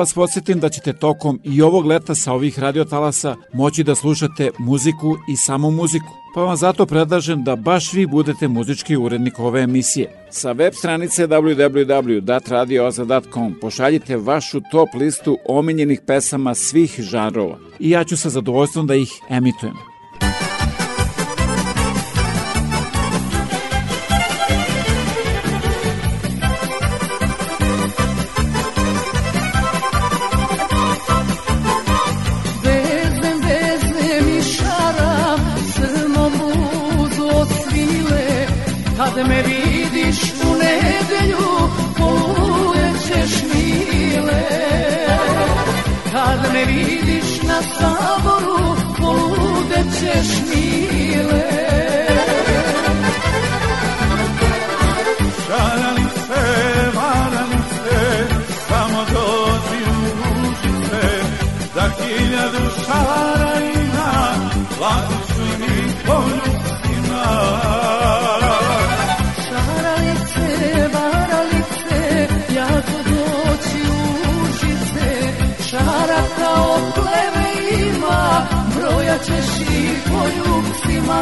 vas podsjetim da ćete tokom i ovog leta sa ovih radiotalasa moći da slušate muziku i samo muziku, pa vam zato predlažem da baš vi budete muzički urednik ove emisije. Sa web stranice www.datradioza.com pošaljite vašu top listu omiljenih pesama svih žanrova i ja ću sa zadovoljstvom da ih emitujem. zaboru polude ćeš mile Šaralice, varalice, samo dođi u užice Za hiljadu šaralice ćeš i po ljubcima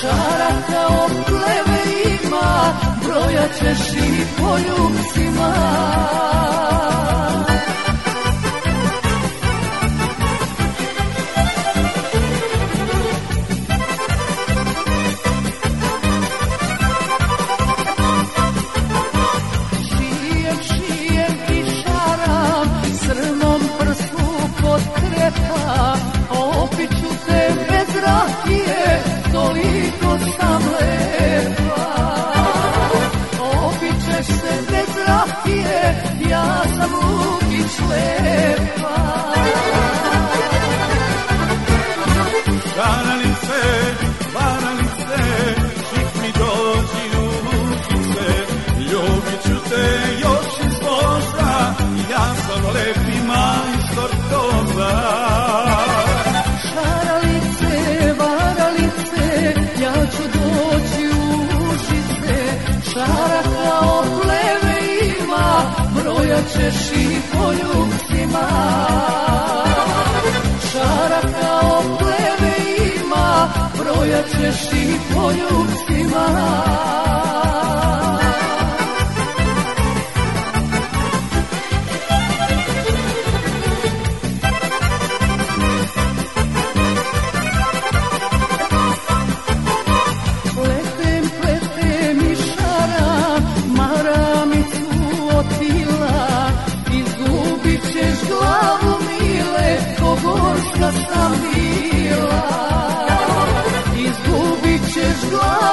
Šara kao pleve ima Brojat ćeš i po ljubcima plačeš i poljubcima Šara kao pleve ima, brojaćeš i poljubcima Oh.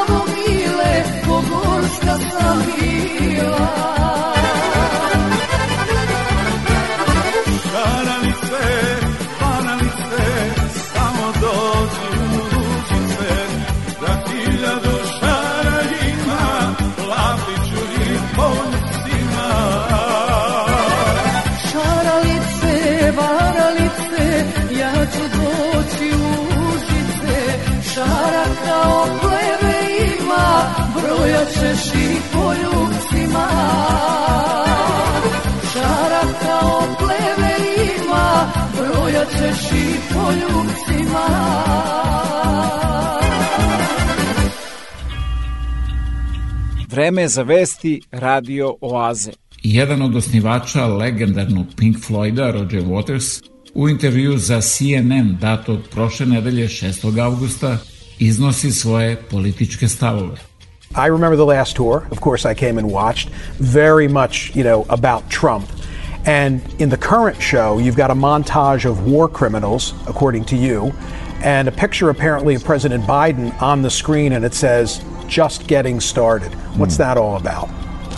ćeš i poljubcima Šara kao pleve ima Brojat ćeš i poljubcima Vreme za vesti Radio Oaze Jedan od osnivača legendarnog Pink Floyda, Roger Waters, u intervju za CNN datog prošle nedelje 6. augusta iznosi svoje političke stavove. I remember the last tour. Of course, I came and watched very much, you know, about Trump. And in the current show, you've got a montage of war criminals, according to you, and a picture apparently of President Biden on the screen, and it says, just getting started. What's hmm. that all about?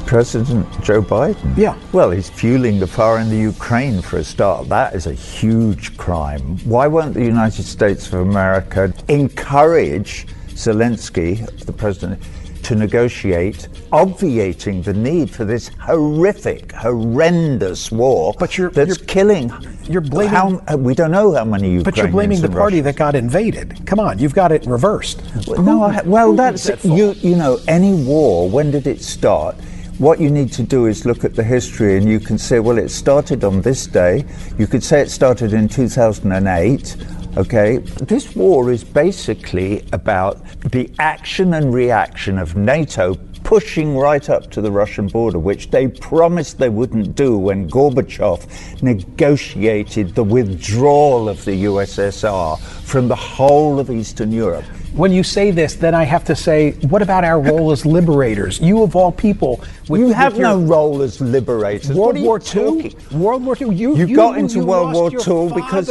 President Joe Biden? Yeah. Well, he's fueling the fire in the Ukraine for a start. That is a huge crime. Why won't the United States of America encourage Zelensky, the president? to negotiate, obviating the need for this horrific, horrendous war but you're, that's you're, killing. You're blaming. How, uh, we don't know how many Ukrainians. But you're blaming the party Russians. that got invaded. Come on, you've got it reversed. Well, no, I, well that's that you. You know, any war. When did it start? what you need to do is look at the history and you can say, well, it started on this day. You could say it started in 2008. Okay, this war is basically about the action and reaction of NATO pushing right up to the Russian border, which they promised they wouldn't do when Gorbachev negotiated the withdrawal of the USSR from the whole of Eastern Europe when you say this, then I have to say, what about our role as liberators? You of all people, with, you have no role as liberators. World War II. Talking? World War II. You, you, you got into you World War II because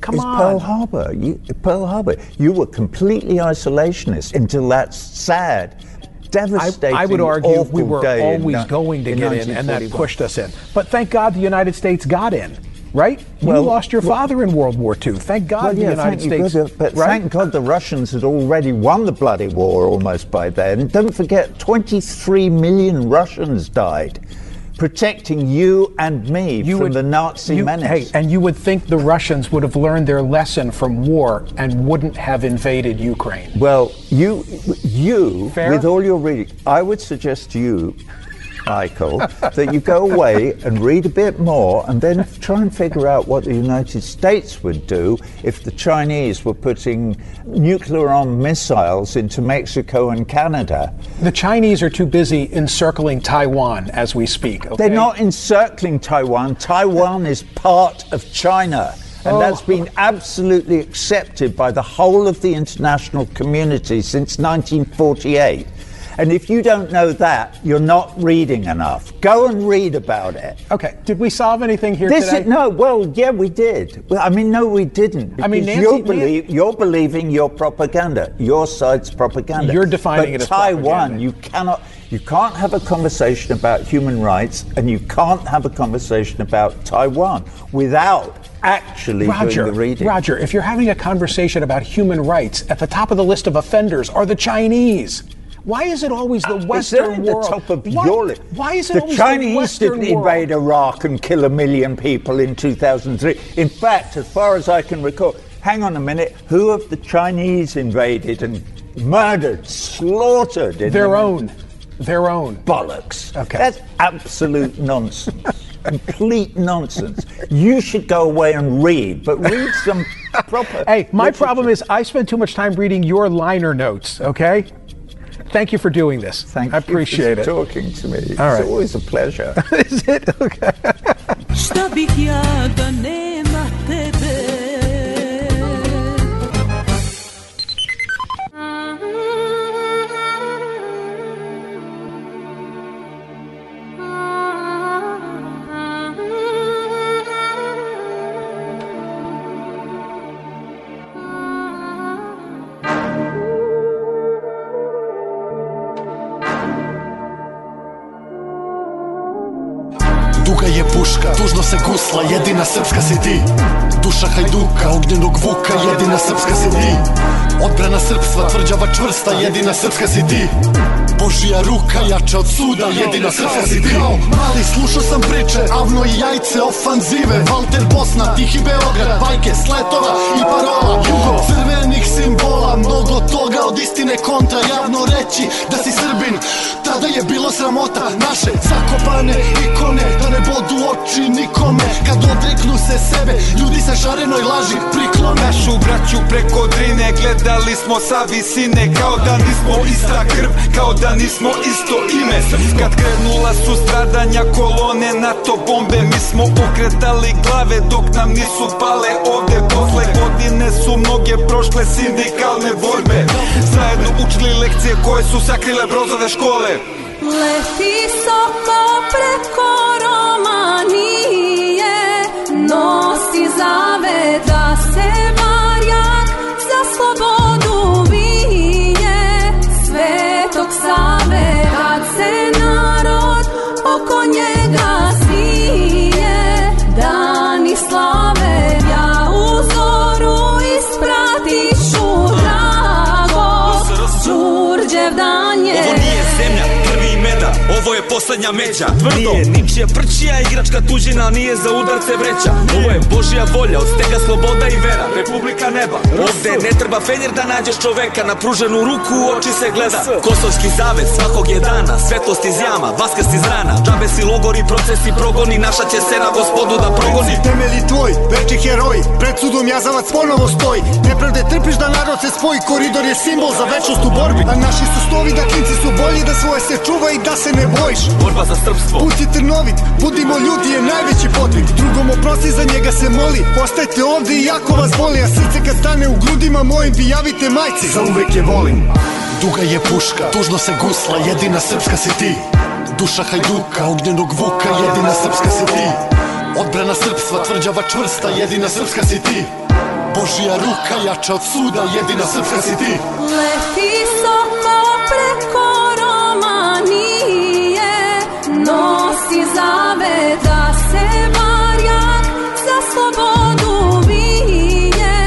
Come it's on. Pearl Harbor. You, Pearl Harbor. You were completely isolationist until that sad devastating. I, I, would argue we were always in, going to get in, and that pushed us in. But thank God the United States got in right? Well, you lost your father in World War II. Thank God well, the United States. but right? thank God the Russians had already won the bloody war almost by then. Don't forget, 23 million Russians died. Protecting you and me you from would, the Nazi you, menace. Hey, and you would think the Russians would have learned their lesson from war and wouldn't have invaded Ukraine. Well, you, you, with all your reading, I would suggest to you Michael, that you go away and read a bit more and then try and figure out what the United States would do if the Chinese were putting nuclear armed missiles into Mexico and Canada. The Chinese are too busy encircling Taiwan as we speak. Okay? They're not encircling Taiwan. Taiwan is part of China. And oh. that's been absolutely accepted by the whole of the international community since 1948. And if you don't know that, you're not reading enough. Go and read about it. Okay. Did we solve anything here this today? Is, no. Well, yeah, we did. Well, I mean, no, we didn't. I mean, Nancy, you're, believe, Nancy, you're believing your propaganda, your side's propaganda. You're defining but it as Taiwan. Propaganda. You cannot. You can't have a conversation about human rights, and you can't have a conversation about Taiwan without actually Roger, doing the reading. Roger, if you're having a conversation about human rights, at the top of the list of offenders are the Chinese. Why is it always the Western is world? The top of why, your Why is it the always Chinese the Western didn't invade Iraq and kill a million people in 2003. In fact, as far as I can recall, hang on a minute, who have the Chinese invaded and murdered, slaughtered? In their the own. Minute? Their own. Bollocks. Okay. That's absolute nonsense. Complete nonsense. You should go away and read, but read some proper. Hey, my literature. problem is I spend too much time reading your liner notes, okay? Thank you for doing this. Thank I appreciate you for it. talking to me. All right. It's always a pleasure. Is it? Okay. se gusla, jedina srpska si ti Duša hajduka, ognjenog vuka, jedina srpska si ti Odbrana srpstva tvrđava čvrsta Jedina srpska si ti Božija ruka jača od suda Jedina srpska si ti Mali slušao sam priče Avno i jajce ofanzive Walter Bosna, Tihi Beograd Bajke, sletova i parola Jugo crvenih simbola Mnogo toga od istine kontra Javno reći da si srbin Tada je bilo sramota Naše zakopane ikone Da ne bodu oči nikome Kad odreknu se sebe Ljudi sa šarenoj laži priklone Našu braću preko drine gleda Padali smo sa visine kao da nismo ista krv Kao da nismo isto ime Kad krenula su stradanja kolone NATO bombe Mi smo ukretali glave dok nam nisu pale ovde Posle godine su mnoge prošle sindikalne borbe Zajedno učili lekcije koje su sakrile brozove škole Leti soko preko Romanije Nosi zaveda poslednja međa Tvrdo Nije ničija prčija igračka tuđina Nije za udarce vreća Ovo je Božija volja Od stega sloboda i vera Republika neba Ovde ne treba fenjer da nađeš čoveka Na pruženu ruku u oči se gleda Kosovski zavet svakog je dana Svetlost iz jama, vaskast iz rana Džabe si logori, procesi progoni Naša će sera gospodu da progoni Temeli tvoj, veči heroj Pred sudom jazavac ponovo stoji Nepravde trpiš da narod se spoji Koridor je simbol za večnost u borbi A naši su stovi da klinci su bolji Da svoje se čuva i da se ne bojiš borba za srpstvo Pustite trnovit, budimo ljudi je najveći podvit Drugom oprosti za njega se moli Ostajte ovde i jako vas voli A srce kad stane u grudima mojim vi javite majci Za uvek je volim Duga je puška, tužno se gusla Jedina srpska si ti Duša hajduka, ognjenog vuka Jedina srpska si ti Odbrana srpstva, tvrđava čvrsta Jedina srpska si ti Božija ruka jača od suda, jedina srpska si ti Lepi same da se Marjan za slobodu bije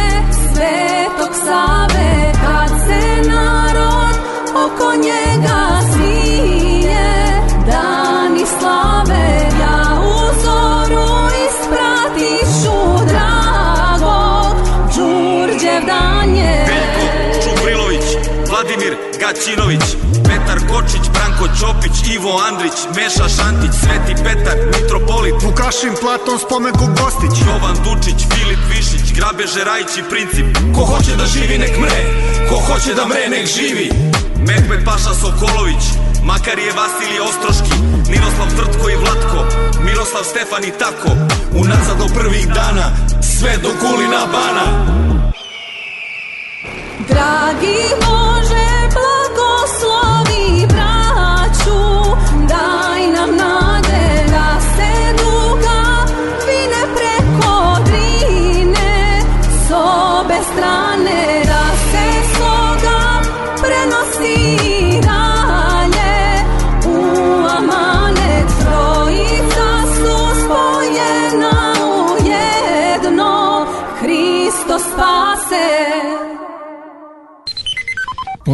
Svetog Save kad se narod oko njega svije Dani slave u zoru ispratišu dragog Đurđevdanje Veljko Vladimir Gaćinović, Petar Kočić, Branko Ćopić, Ivo Andrić, Meša Šantić, Sveti Petar, Mitropolit, Vukašin Platon, Spomenko Kostić, Jovan Dučić, Filip Višić, Grabeže Rajić i Princip. Ko hoće da živi nek mre, ko hoće da mre nek živi. Mehmet Paša Sokolović, Makar je Vasilije Ostroški, Miroslav Tvrtko i Vlatko, Miroslav Stefan i tako, unazad do prvih dana, sve do kulina bana. Dragi Bože,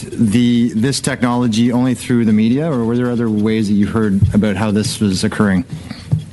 the this technology only through the media, or were there other ways that you heard about how this was occurring?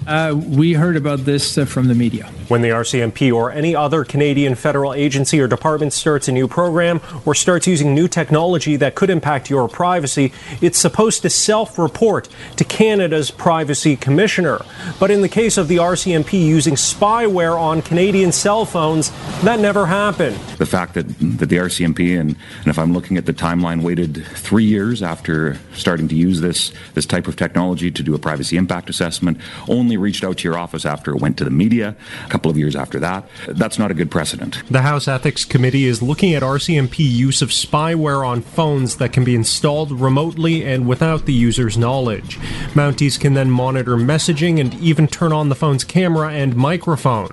Uh, we heard about this uh, from the media. When the RCMP or any other Canadian federal agency or department starts a new program or starts using new technology that could impact your privacy, it's supposed to self report to Canada's Privacy Commissioner. But in the case of the RCMP using spyware on Canadian cell phones, that never happened. The fact that, that the RCMP, and, and if I'm looking at the timeline, waited three years after starting to use this, this type of technology to do a privacy impact assessment, only reached out to your office after it went to the media. A couple of years after that. That's not a good precedent. The House Ethics Committee is looking at RCMP use of spyware on phones that can be installed remotely and without the user's knowledge. Mounties can then monitor messaging and even turn on the phone's camera and microphone.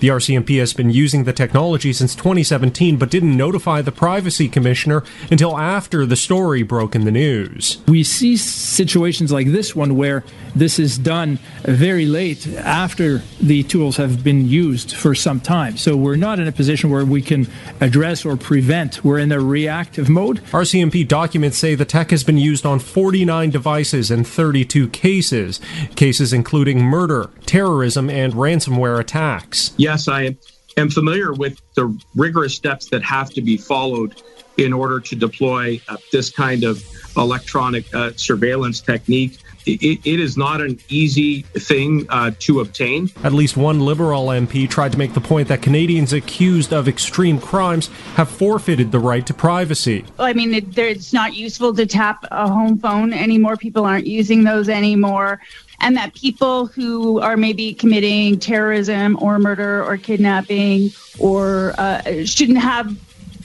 The RCMP has been using the technology since 2017 but didn't notify the Privacy Commissioner until after the story broke in the news. We see situations like this one where this is done very late after the tools have been used for some time. So we're not in a position where we can address or prevent. We're in a reactive mode. RCMP documents say the tech has been used on 49 devices in 32 cases, cases including murder, terrorism, and ransomware attacks. Yes, I am familiar with the rigorous steps that have to be followed in order to deploy uh, this kind of electronic uh, surveillance technique it, it is not an easy thing uh, to obtain. At least one Liberal MP tried to make the point that Canadians accused of extreme crimes have forfeited the right to privacy. I mean, it, it's not useful to tap a home phone anymore. People aren't using those anymore. And that people who are maybe committing terrorism or murder or kidnapping or uh, shouldn't have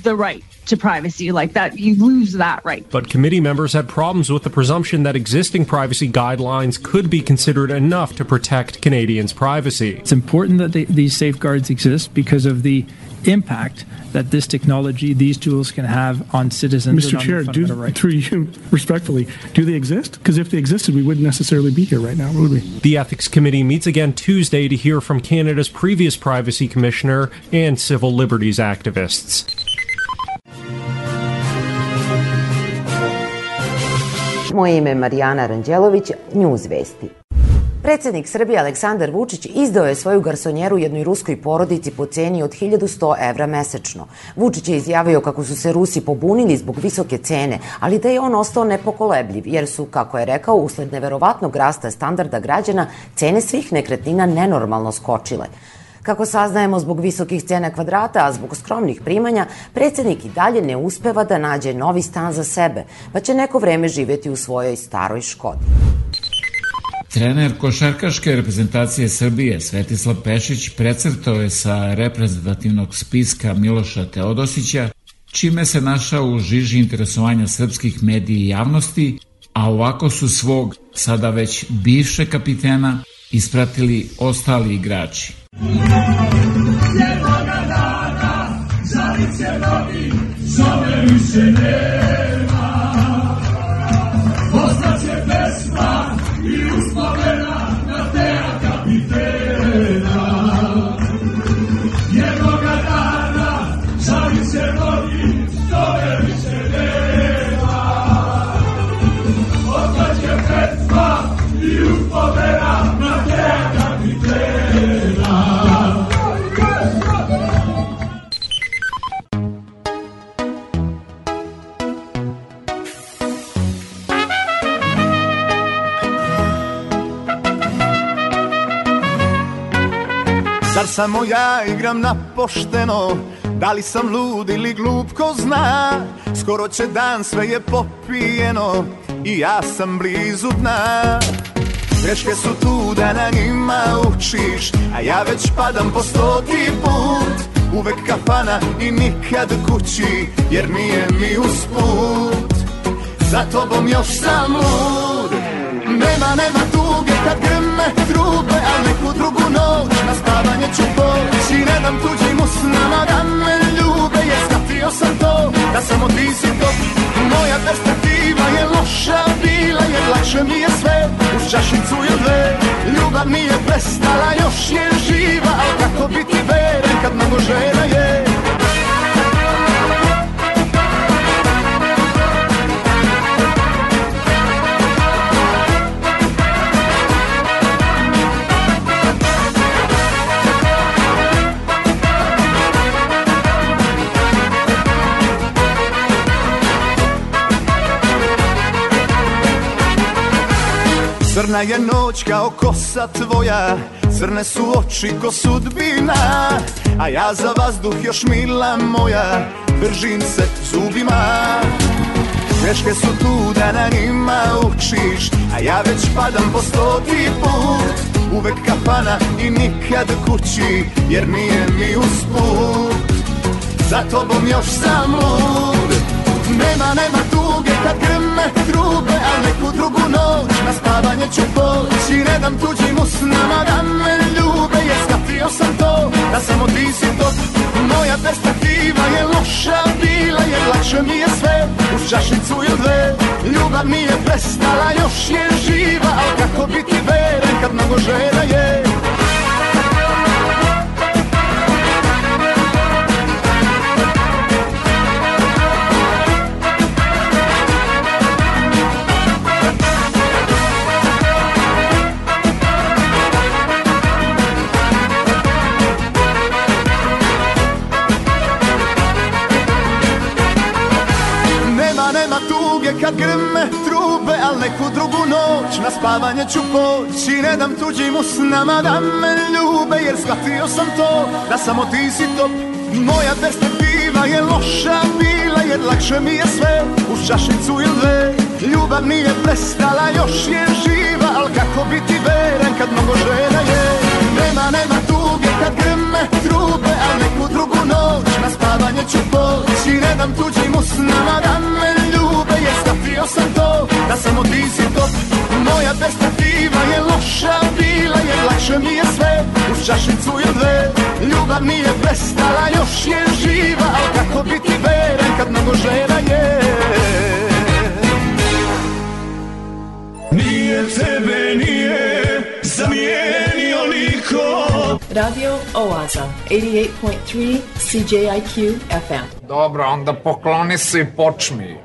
the right to privacy like that you lose that right but committee members had problems with the presumption that existing privacy guidelines could be considered enough to protect canadians privacy it's important that they, these safeguards exist because of the impact that this technology these tools can have on citizens mr chair do, right. through you respectfully do they exist because if they existed we wouldn't necessarily be here right now would we the ethics committee meets again tuesday to hear from canada's previous privacy commissioner and civil liberties activists Moje ime je Marijana Ranđelović, News Vesti. Predsednik Srbije Aleksandar Vučić izdao je svoju garsonjeru jednoj ruskoj porodici po ceni od 1100 evra mesečno. Vučić je izjavio kako su se Rusi pobunili zbog visoke cene, ali da je on ostao nepokolebljiv, jer su, kako je rekao, usled neverovatnog rasta standarda građana, cene svih nekretnina nenormalno skočile. Kako saznajemo zbog visokih cena kvadrata, a zbog skromnih primanja, predsednik i dalje ne uspeva da nađe novi stan za sebe, pa će neko vreme živeti u svojoj staroj Škodi. Trener košarkaške reprezentacije Srbije Svetislav Pešić precrtao je sa reprezentativnog spiska Miloša Teodosića, čime se našao u žiži interesovanja srpskih medija i javnosti, a ovako su svog, sada već bivše kapitena, ispratili ostali igrači. Czerwona dana, robi, czerwony, już się nie. Samo ja igram na pošteno Da li sam lud ili glup ko zna Skoro će dan sve je popijeno I ja sam blizu dna Greške su tu da na njima učiš A ja već padam po stoti put Uvek kafana i nikad kući Jer nije mi usput Za tobom još sam lud Nema, nema tuge neke grube, al neku drugu noć Na spavanje ću poći, ne dam tuđim usnama da me ljube Jer shvatio sam to, da samo ti si to Moja perspektiva je loša bila, jer lakše mi je sve Uz čašicu je dve, ljubav nije prestala, još je živa Al kako biti veren kad mnogo žena je Crna je noć kao kosa tvoja Crne su oči ko sudbina A ja za vazduh još mila moja Držim se zubima Greške su tu da na njima učiš A ja već padam po stoti put Uvek kafana i nikad kući Jer nije mi usput Za tobom još sam lud Nema, nema tuge kad grme grube Al neku drugu noć na spavanje ću poći Ne dam tuđim usnama da me ljube Jer shvatio sam to da samo ti si to Moja perspektiva je loša bila Jer lakše mi je sve uz čašicu ili dve Ljubav mi je prestala, još je živa Al kako biti veren kad mnogo žena je kad grme trube Al neku drugu noć na spavanje ću poć I ne dam tuđim usnama da me ljube Jer shvatio sam to da samo ti si top Moja perspektiva je loša bila Jer lakše mi je sve u čašicu ili dve Ljubav nije prestala, još je živa Al kako biti veran kad mnogo žena je Nema, nema tuge kad grme trube Al neku drugu noć na spavanje ću poć I ne dam tuđim usnama da me Mislio sam to, da samo ti si top Moja perspektiva je loša bila Jer lakše mi je sve, uz čašicu je dve Ljubav nije prestala, još je živa Al kako biti veran kad mnogo žena je Nije tebe, nije zamijenio niko Radio Oaza, 88.3 CJIQ FM Dobro, onda pokloni se i počmi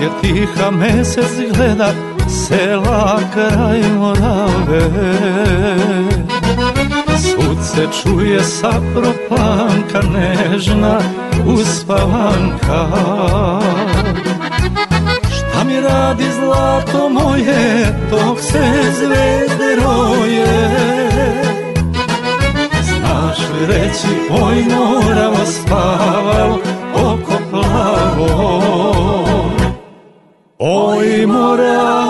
Noć je tiha, mesec gleda sela kraj morave Sud se čuje sa propanka nežna uspavanka Šta mi radi zlato moje dok se zvezde roje Znaš li reći oj morava spaval Hoy mora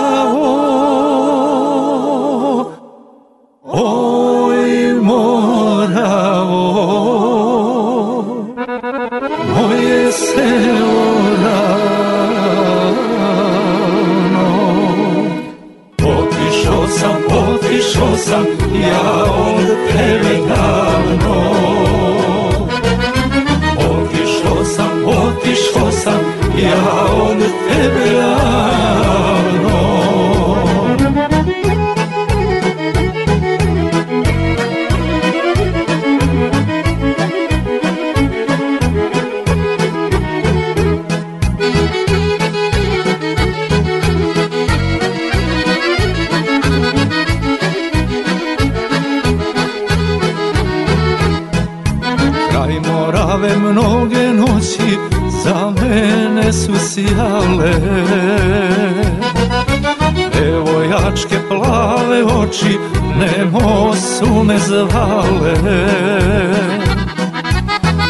mnoge noći za mene su sjale Devojačke plave oči nemo su me zvale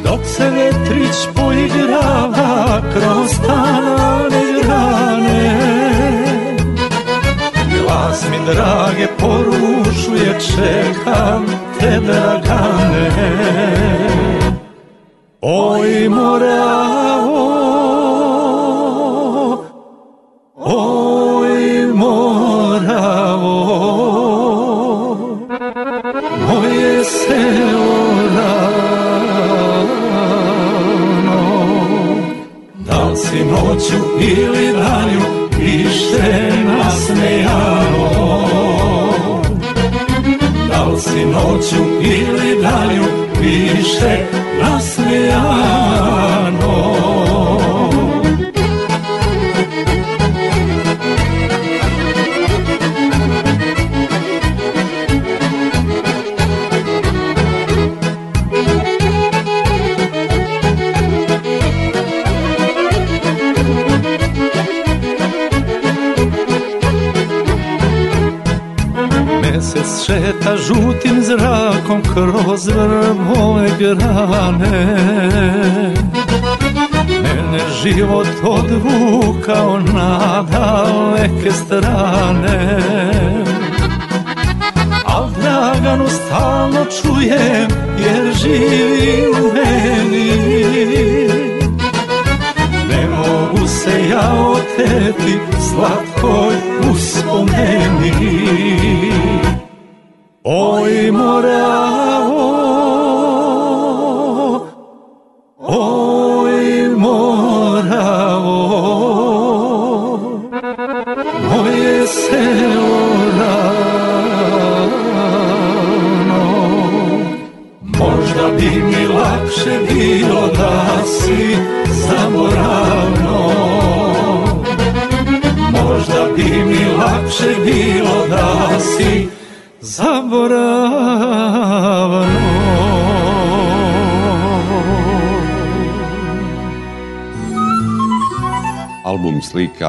Dok se vjetrić poigrava kroz tanane grane Glas mi drage porušuje čekam te dragane Hoy mora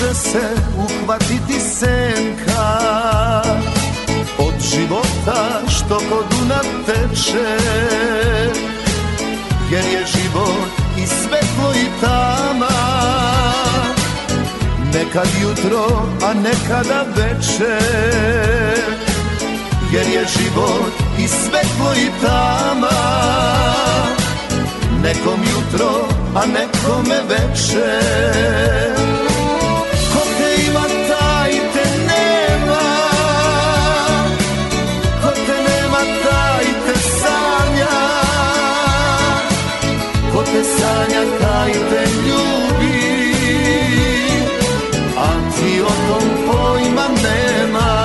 može se uhvatiti senka Od života što kod una teče Jer je život i svetlo i tama Nekad jutro, a nekada veče Jer je život i svetlo i tama Nekom jutro, a nekome večer te sanja taj te ljubi A ti o tom pojma nema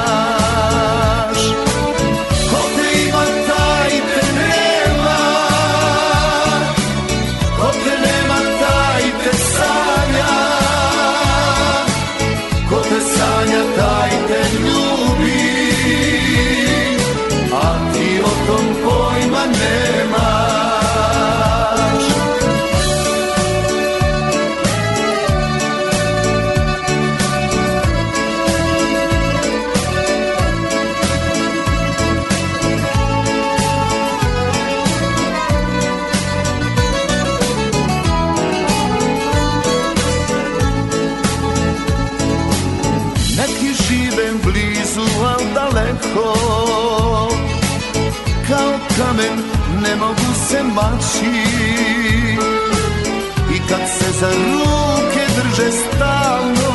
za ruke drže stalno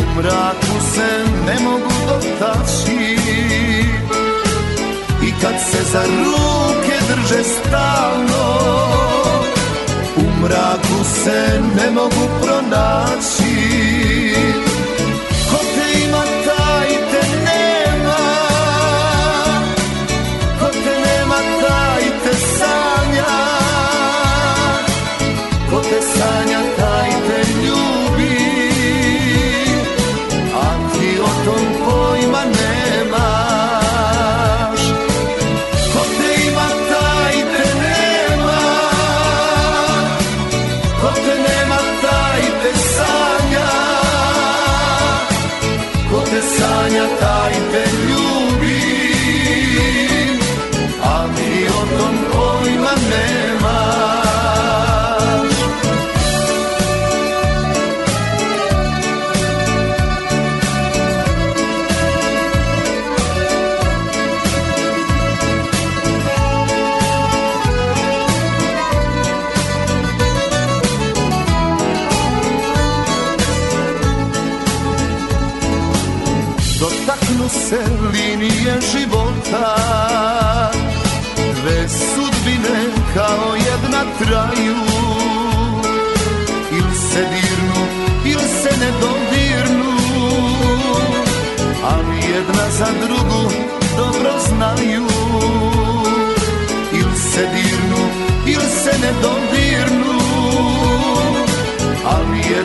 U mraku se ne mogu dotaći I kad se za ruke drže stalno U mraku se ne mogu pronaći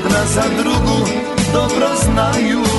jedna za drugu dobro znaju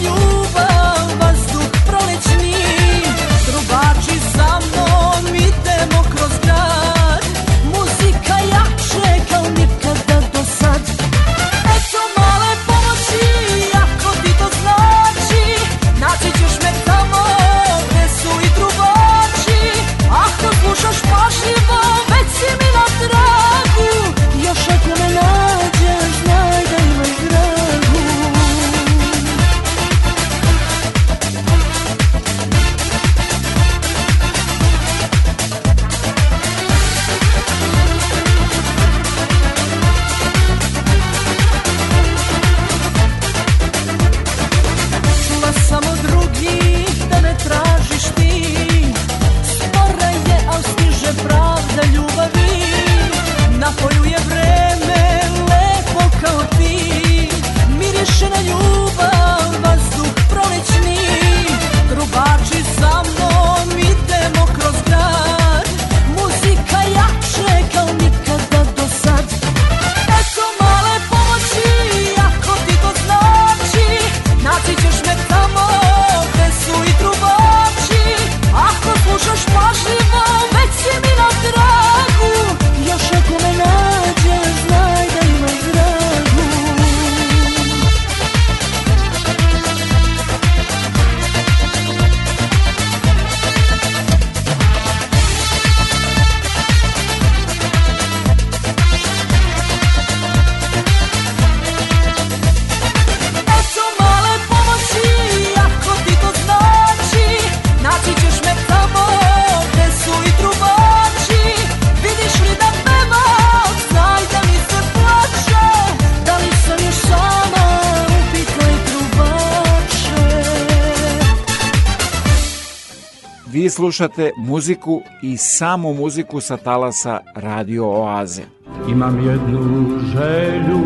You Slušate muziku i samo muziku sa talasa Radio Oaze. Imam jednu želju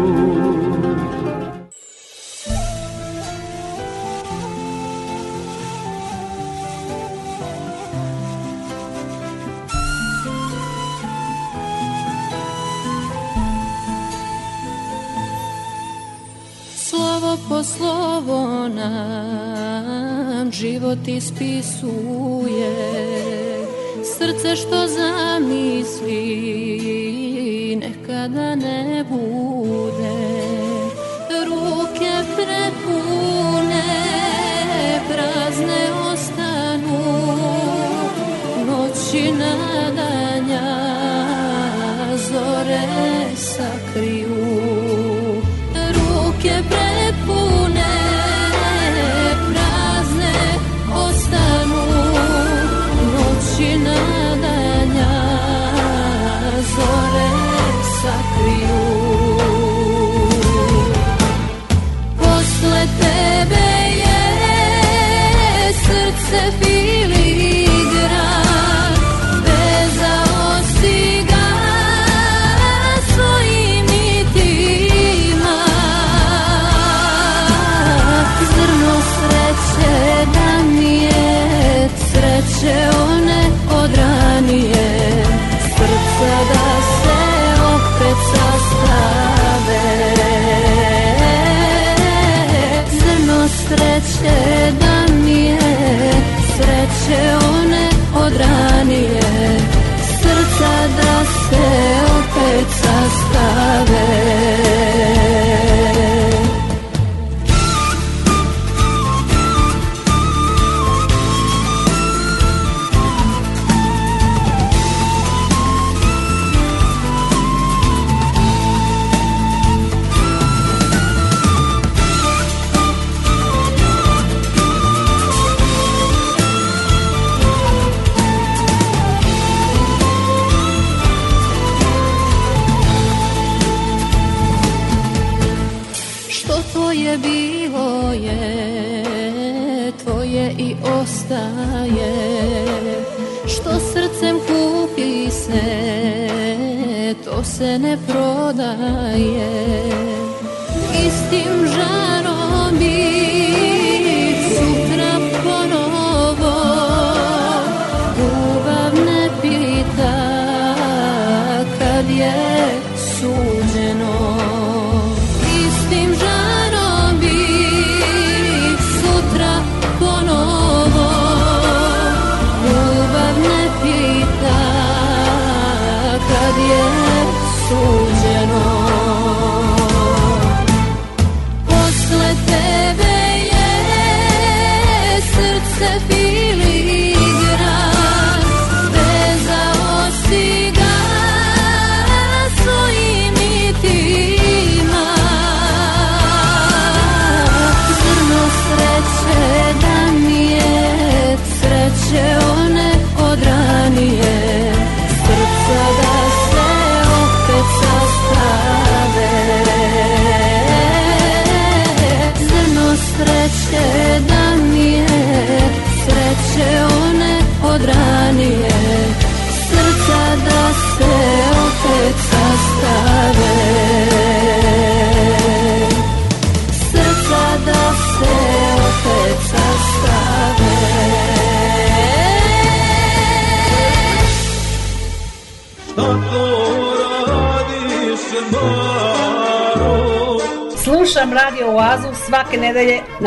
strece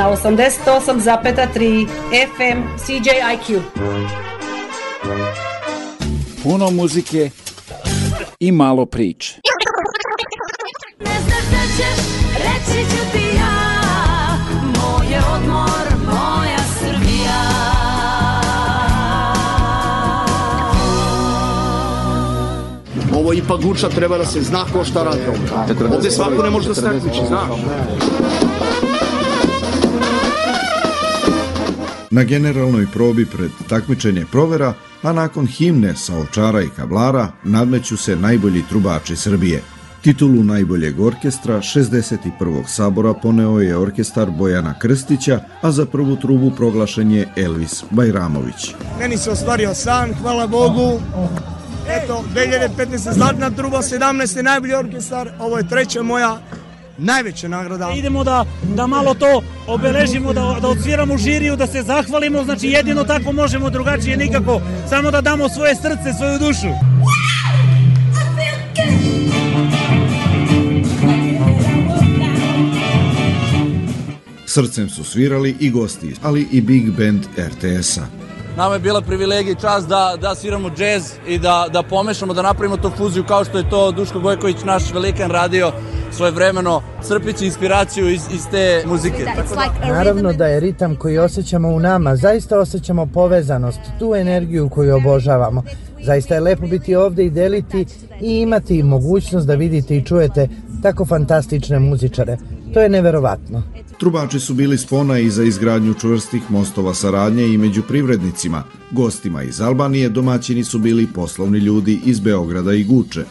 88,3 FM CJIQ. Puno muzike i malo priče. Ne znaš da ćeš, reći ću ti ja, moje odmor, moja Srbija. Ovo ipak guča treba da se zna ko šta radi ovde. svako ne može da se takmiči, znaš. Na generalnoj probi pred takmičenje provera, a nakon himne sa očara i kablara nadmeću se najbolji trubači Srbije. Titulu najboljeg orkestra 61. sabora poneo je orkestar Bojana Krstića, a za prvu trubu proglašen je Elvis Bajramović. Meni se ostvario san, hvala Bogu. Eto, 2015. zlatna truba, 17. najbolji orkestar, ovo je treća moja najveća nagrada. Idemo da, da malo to obeležimo, da, da odsviramo žiriju, da se zahvalimo, znači jedino tako možemo, drugačije nikako, samo da damo svoje srce, svoju dušu. Srcem su svirali i gosti, ali i big band RTS-a nama je bila privilegija i čast da, da sviramo džez i da, da pomešamo, da napravimo tu fuziju kao što je to Duško Gojković, naš velikan, radio svoje vremeno, crpići inspiraciju iz, iz te muzike. Da, da, Naravno da je ritam koji osjećamo u nama, zaista osjećamo povezanost, tu energiju koju obožavamo. Zaista je lepo biti ovde i deliti i imati mogućnost da vidite i čujete tako fantastične muzičare. To je neverovatno. Trubači su bili spona i za izgradnju čvrstih mostova saradnje i među privrednicima. Gostima iz Albanije domaćini su bili poslovni ljudi iz Beograda i Guče.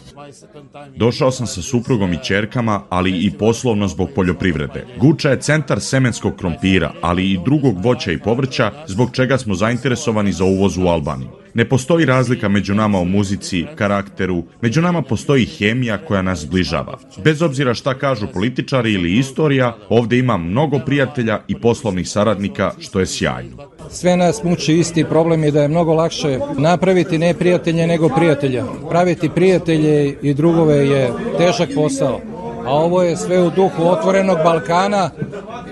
Došao sam sa suprugom i čerkama, ali i poslovno zbog poljoprivrede. Guča je centar semenskog krompira, ali i drugog voća i povrća, zbog čega smo zainteresovani za uvoz u Albaniju. Ne postoji razlika među nama u muzici, karakteru, među nama postoji hemija koja nas zbližava. Bez obzira šta kažu političari ili istorija, ovde ima mnogo prijatelja i poslovnih saradnika, što je sjajno. Sve nas muči isti problem i da je mnogo lakše napraviti ne prijatelje nego prijatelja. Praviti prijatelje i drugove je težak posao a ovo je sve u duhu otvorenog Balkana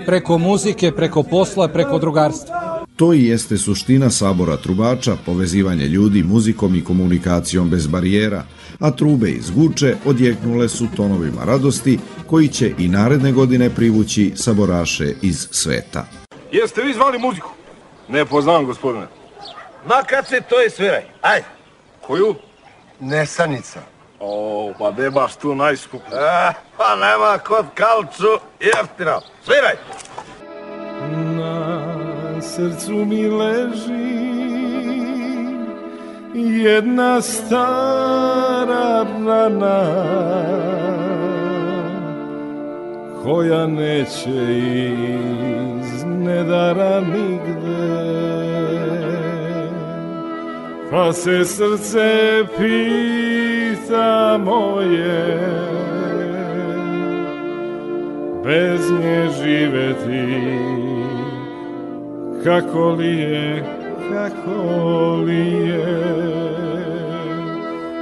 preko muzike, preko posla, preko drugarstva. To i jeste suština sabora trubača, povezivanje ljudi muzikom i komunikacijom bez barijera, a trube iz Guče odjeknule su tonovima radosti koji će i naredne godine privući saboraše iz sveta. Jeste vi zvali muziku? Ne poznam, gospodine. Ma kad se to je sviraj, ajde. Koju? Nesanica. O, pa ne baš tu najskuplju. E, pa nema kod kalču jeftina. Sviraj! Na na srcu mi leži jedna stara rana koja neće iz nedara nigde pa se srce pita moje bez nje živeti kako li je, kako li je,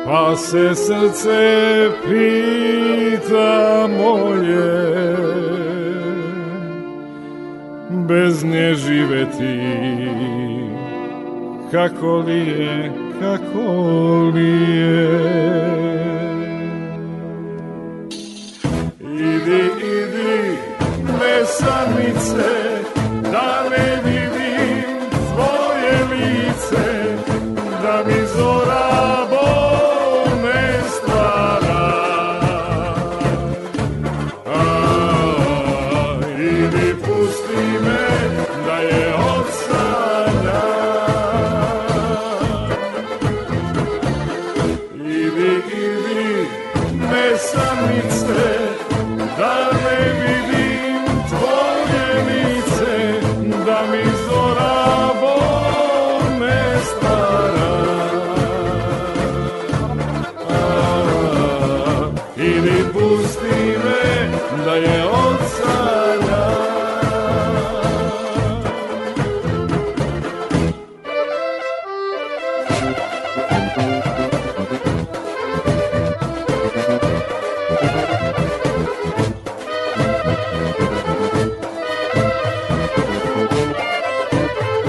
pa se srce pita moje, bez nje živeti, kako li je, kako li je. Idi, idi, mesanice, dale,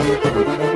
thank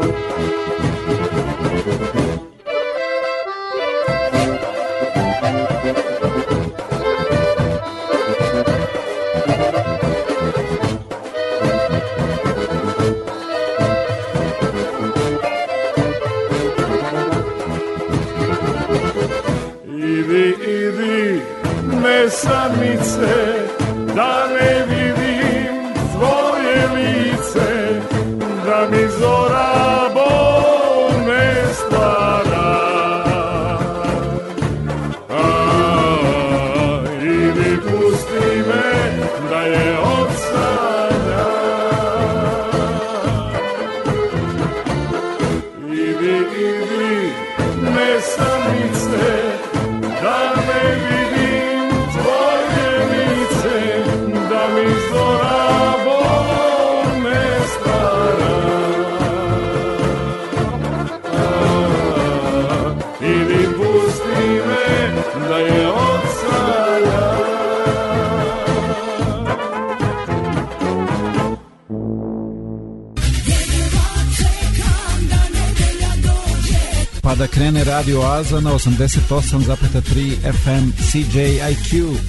radioaza na 88,3 FM CJIQ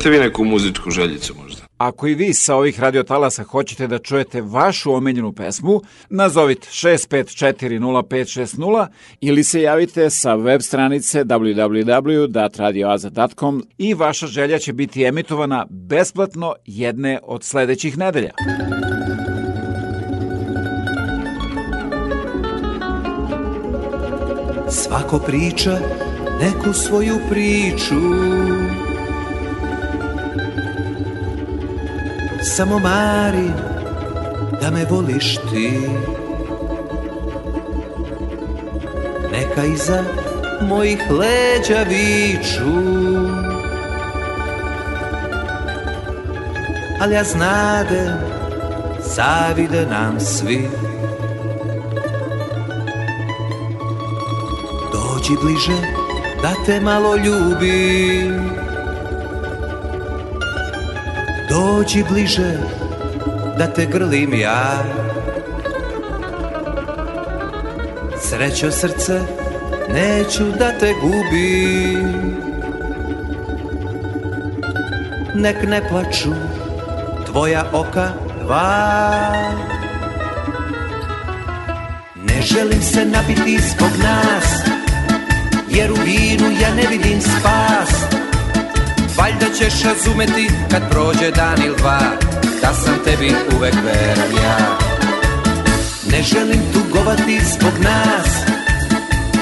Imate vi neku muzičku željicu možda? Ako i vi sa ovih radio talasa hoćete da čujete vašu omiljenu pesmu, nazovite 6540560 ili se javite sa web stranice www.datradioaza.com i vaša želja će biti emitovana besplatno jedne od sledećih nedelja. Svako priča neku svoju priču samo mari da me voliš ti Neka iza mojih leđa viču Al ja znade, zavide nam svi Dođi bliže, da te malo ljubim Dođi bliže da te grlim ja Srećo srce, neću da te gubim Nek ne plaču tvoja oka dva Ne želim se nabiti zbog nas Jer u vinu ja ne vidim spas Valjda ćeš razumeti kad prođe dan il dva Da sam tebi uvek veran ja Ne želim tugovati zbog nas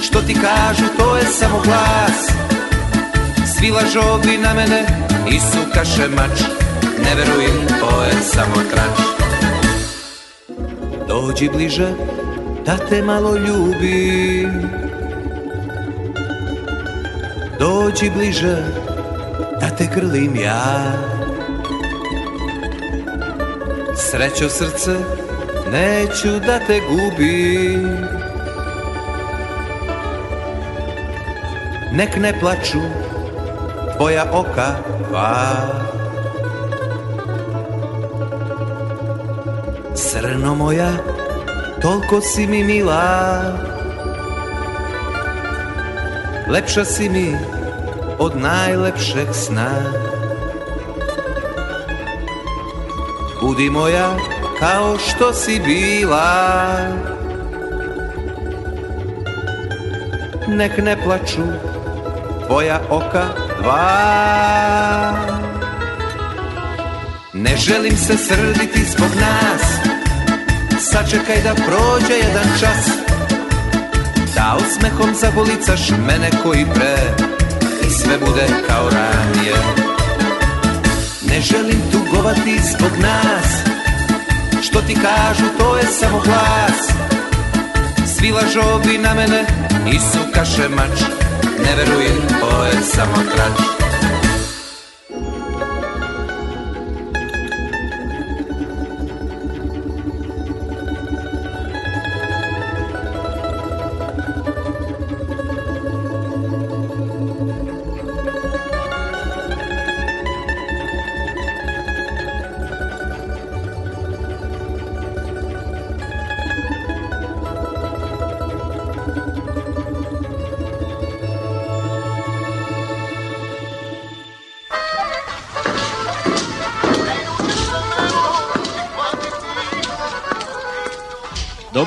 Što ti kažu to je samo glas Svi lažovi na mene i sukaše mač Ne verujem to je samo trač Dođi bliže da te malo ljubim Dođi bliže da te grlim ja Srećo srce, neću da te gubim Nek ne plaču tvoja oka dva pa. Srno moja, toliko si mi mila Lepša si mi od najlepšeg sna Budi moja kao što si bila Nek ne plaču tvoja oka dva Ne želim se srditi zbog nas Sačekaj da prođe jedan čas Da osmehom zabolicaš mene koji pre sve bude kao ranije Ne želim tugovati zbog nas Što ti kažu to je samo glas Svi lažovi na mene i sukaše mač Ne verujem, to je samo trač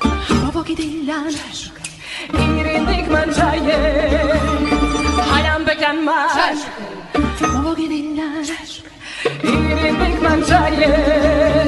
Provochi dillen Bilindik mancaye Halam beklenmez Provochi dillen Bilindik mancaye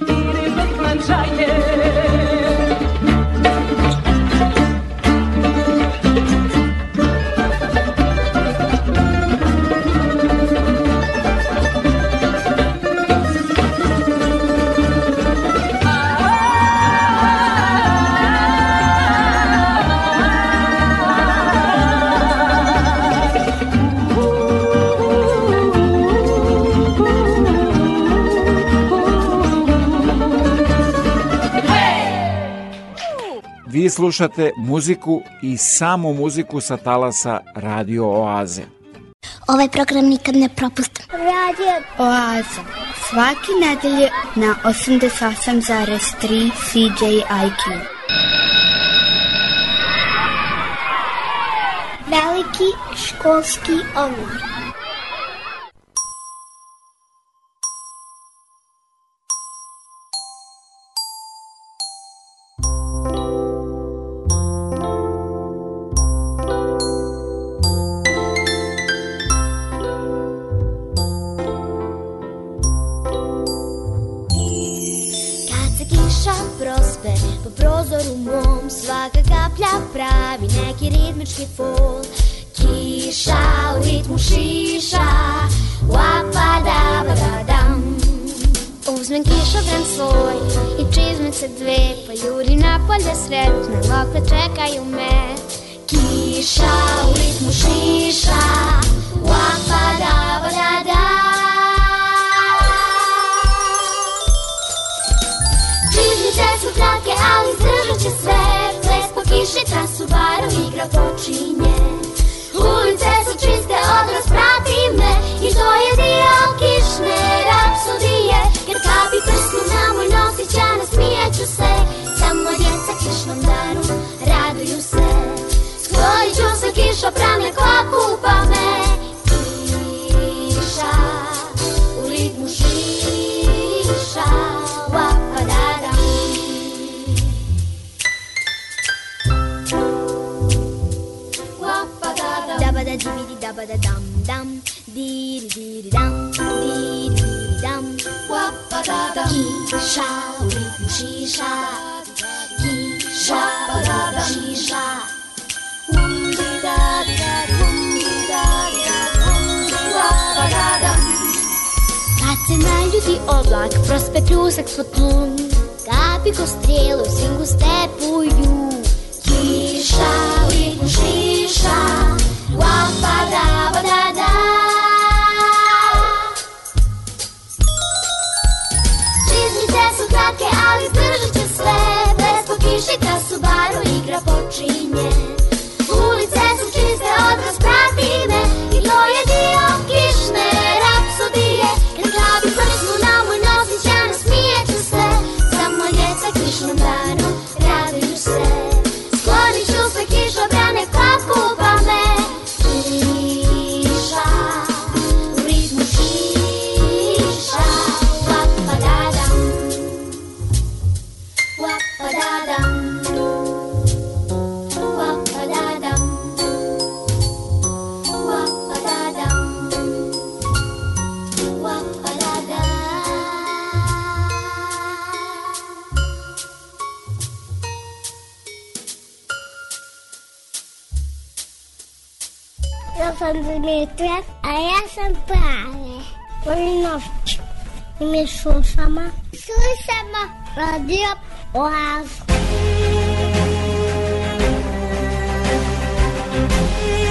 Beckmann, ihre Beckmann-Scheine. slušate muziku i samo muziku sa talasa Radio Oaze. Ovaj program nikad ne propustim. Radio Oaza. Svaki nedelje na 88,3 CJIQ. Veliki školski omor. beautiful. Kisha, o ritmo xixa, wapadabadadam. Uzmem kišo vrem svoj i čizmice dve, pa juri napolje sretne, lokve čekaju me. Kiša, u ritmu šiša, wapadabadadam. Čizmice su kratke, ali zdržat će sve. mišica su baru igra počinje Ulice su čiste od rasprati me I to je dio kišne rapsodije Jer kapi prsku na moj nosić ja nasmijeću se Samo djeca kišnom danu raduju se Skvorit ću se kiša pramlja kva kupa me ba da dum dum, diri diri dum, diri diri dum, wapa da dum, kisha, kisha, kisha, wapa da dum, kisha, um di da di da, wum di da di da, wapa da dum. Катя на лютий облак, проспетрюсак o капіку стрілу, сінгу степую. Кіша, ліпу, шиша, Lâmpada condulitre aia împărare. Ori nopți, mi susama, susama, radio, oaz. Thank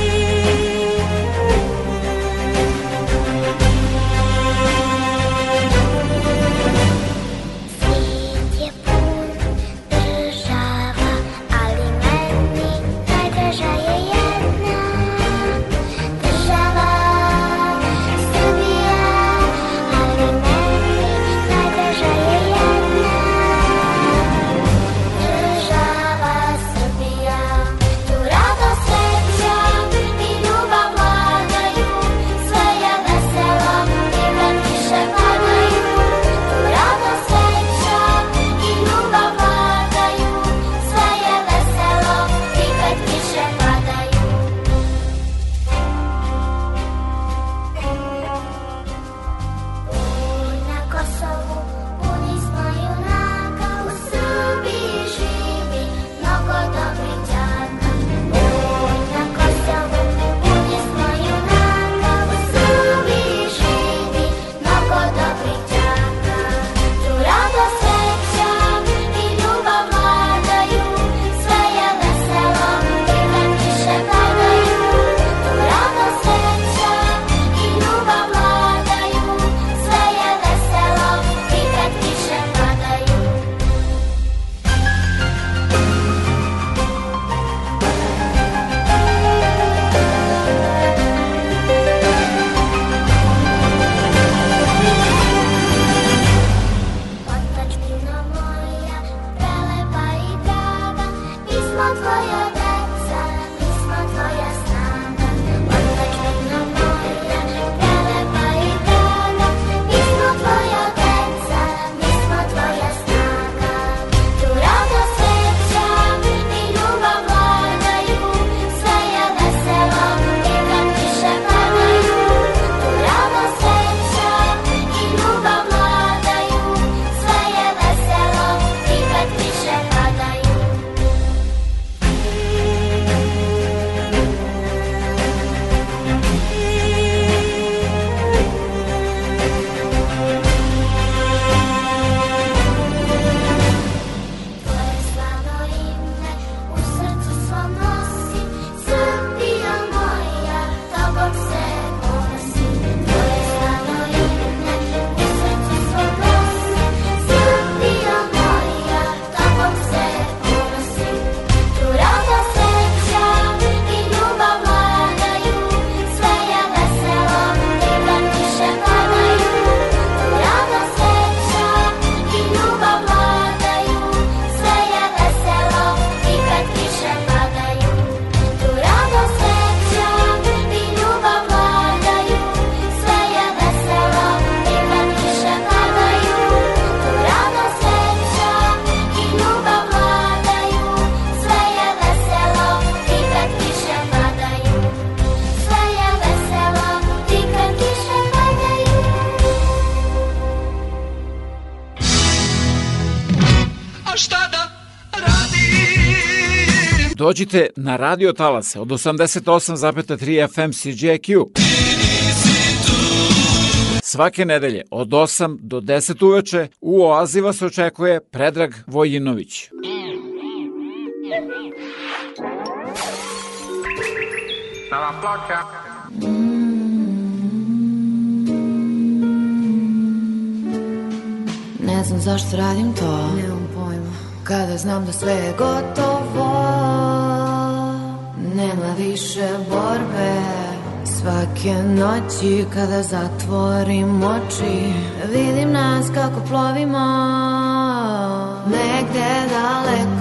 Dođite na radio talase od 88,3 FM CJQ. Svake nedelje od 8 do 10 uveče u Oazi vas očekuje Predrag Vojinović. Nova da ploča. Ne znam zašto radim to. Nemam pojma. Kada znam da sve je gotovo. Nema više borbe Svake noći kada zatvorim oči Vidim nas kako plovimo Negde daleko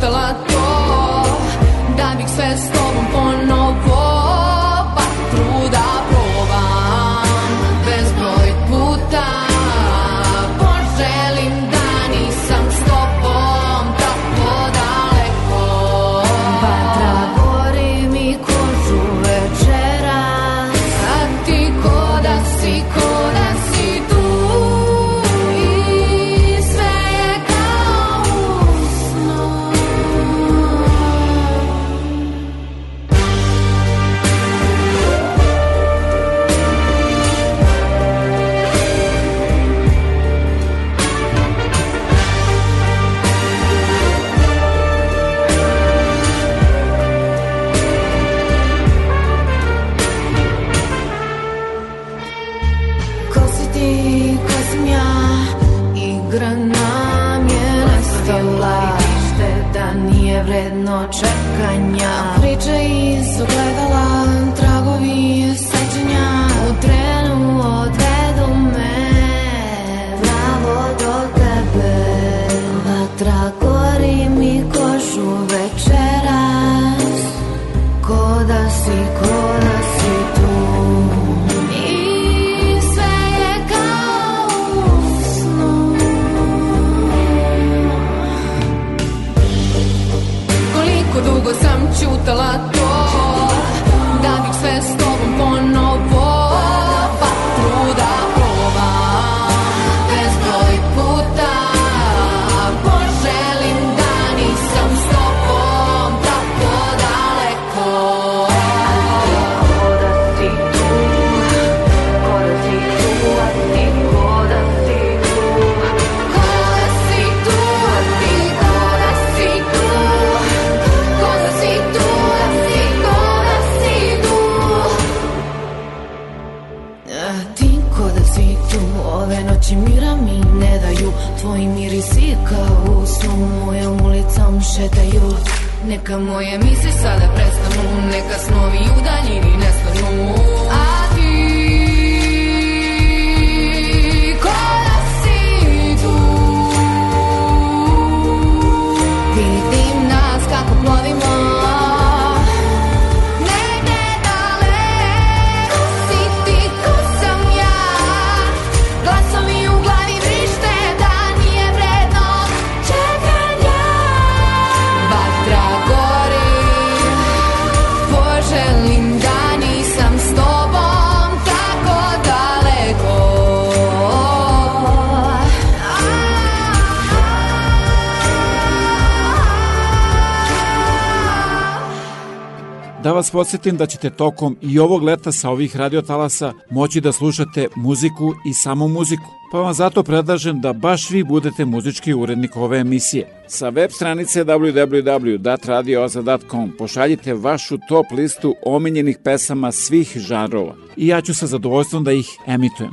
the lot vas podsjetim da ćete tokom i ovog leta sa ovih radiotalasa moći da slušate muziku i samo muziku, pa vam zato predlažem da baš vi budete muzički urednik ove emisije. Sa web stranice www.datradioza.com pošaljite vašu top listu omiljenih pesama svih žanrova i ja ću sa zadovoljstvom da ih emitujem.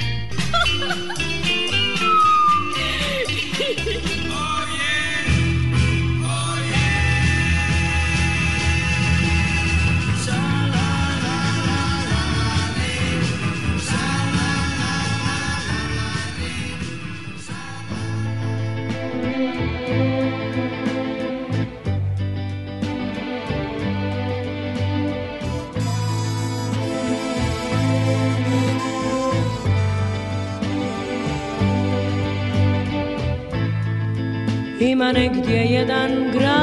strony, gdzie jeden gra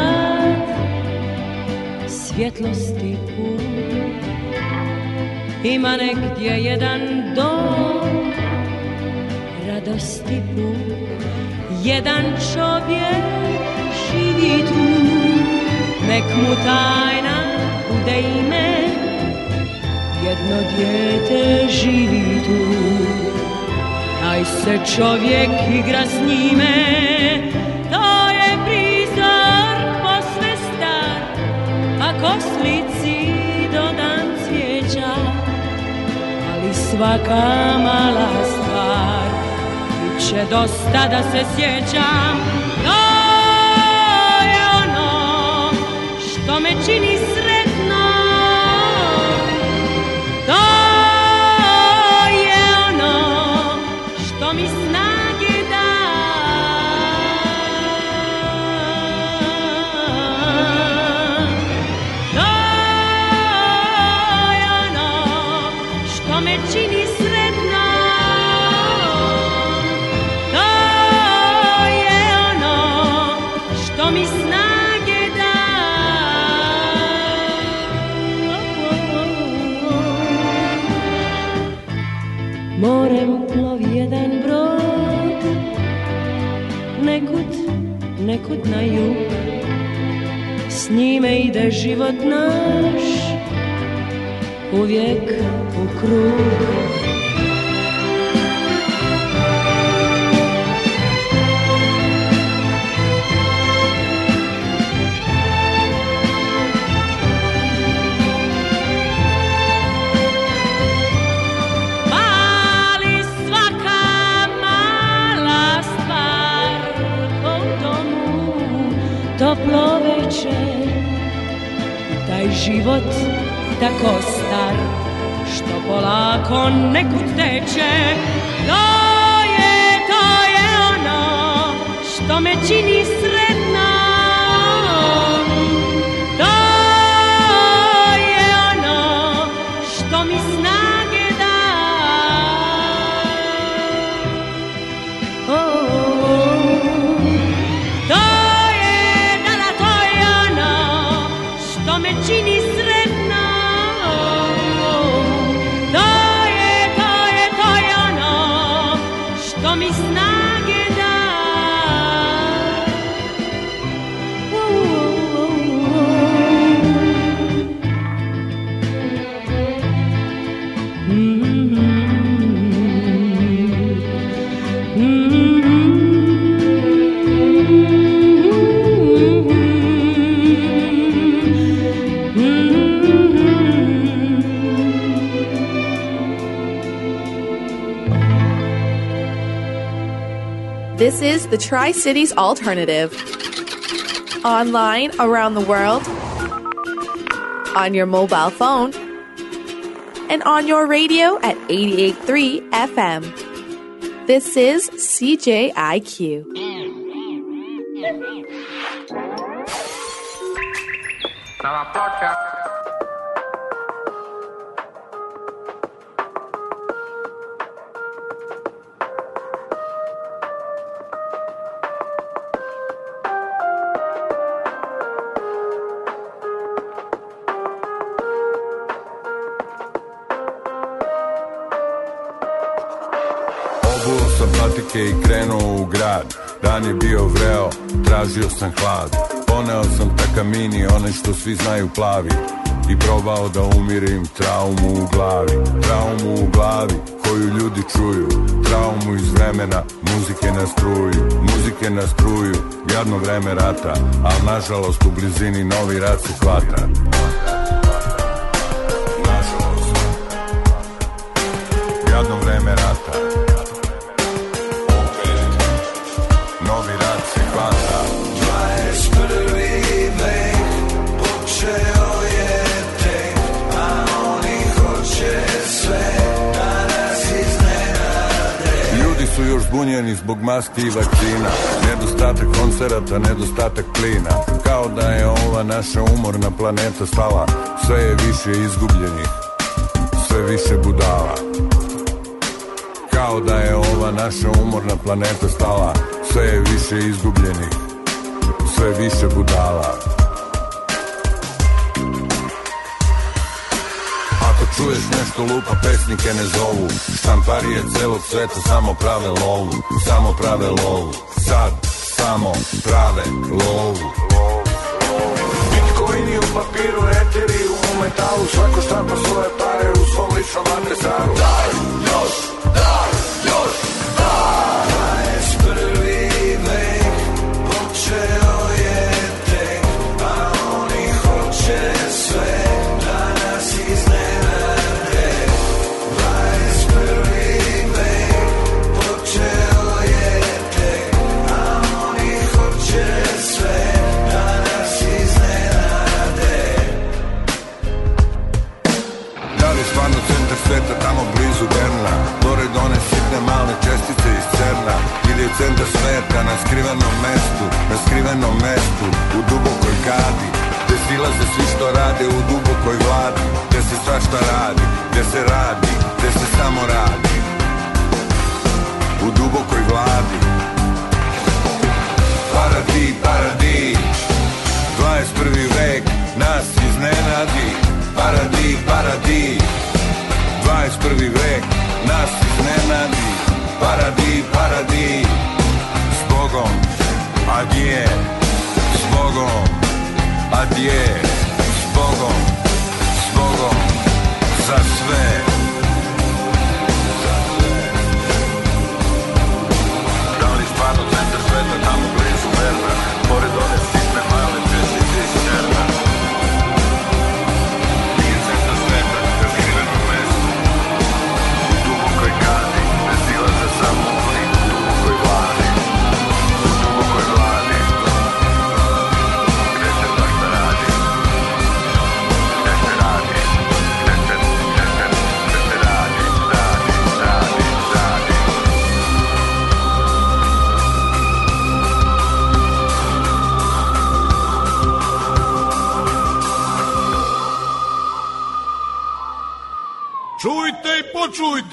svjetlosty put Ima negdje jeden dom radość put Jedan człowiek živi tu Nek mu tajna bude Jedno djete żywi tu Taj se čovjek gra z njime slici dodan cvijeća, ali svaka mala stvar će dosta da se sjećam. To je ono što me čini nekud na jug S njime ide život naš Uvijek u krugu život tako star Što polako nekud teče Da je, ta da je ona Što me čini sre This is the Tri Cities Alternative. Online around the world, on your mobile phone, and on your radio at 88.3 FM. This is CJIQ. Dan je bio vreo, tražio sam hlad Poneo sam takamini, one što svi znaju plavi I probao da umirim traumu u glavi Traumu u glavi koju ljudi čuju Traumu iz vremena, muzike na struju Muzike na struju, jadno vreme rata Al nažalost u blizini novi rat se hvata zbunjeni zbog maski i vakcina Nedostatak koncerata, nedostatak plina Kao da je ova naša umorna planeta stala Sve je više izgubljenih, sve više budala Kao da je ova naša umorna planeta stala Sve je više izgubljenih, sve više budala Čuješ nešto lupa, pesnike ne zovu Štamparije celog sveta samo prave lovu Samo prave lovu Sad samo prave lovu Bitcoin u papiru, eteri u metalu Svako štampa svoje pare u svom ličnom adresaru Daj, još, daj je centar sveta na skrivenom mestu, na skrivenom mestu, u dubokoj kadi, gde silaze svi što rade u dubokoj vladi, gde se svašta radi, gde se radi, gde se samo radi, u dubokoj vladi. Paradi, paradi, 21. vek nas iznenadi, paradi, paradi, 21. vek nas iznenadi paradi, paradi S Bogom, adje S Bogom, adje S Bogom, s Bogom Za sve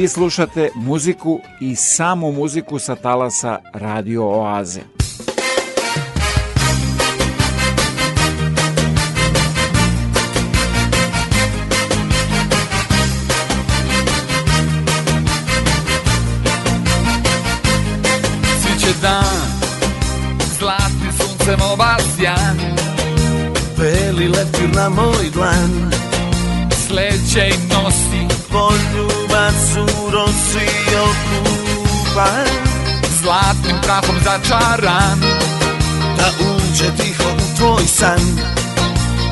Vi slušate muziku i samo muziku sa talasa Radio Oaze. Sviće dan, zlatnim suncem obasjan, beli lepir na moj dlan, sleće i nos duvan Zlatnim prahom začaran Da uđe tiho u tvoj san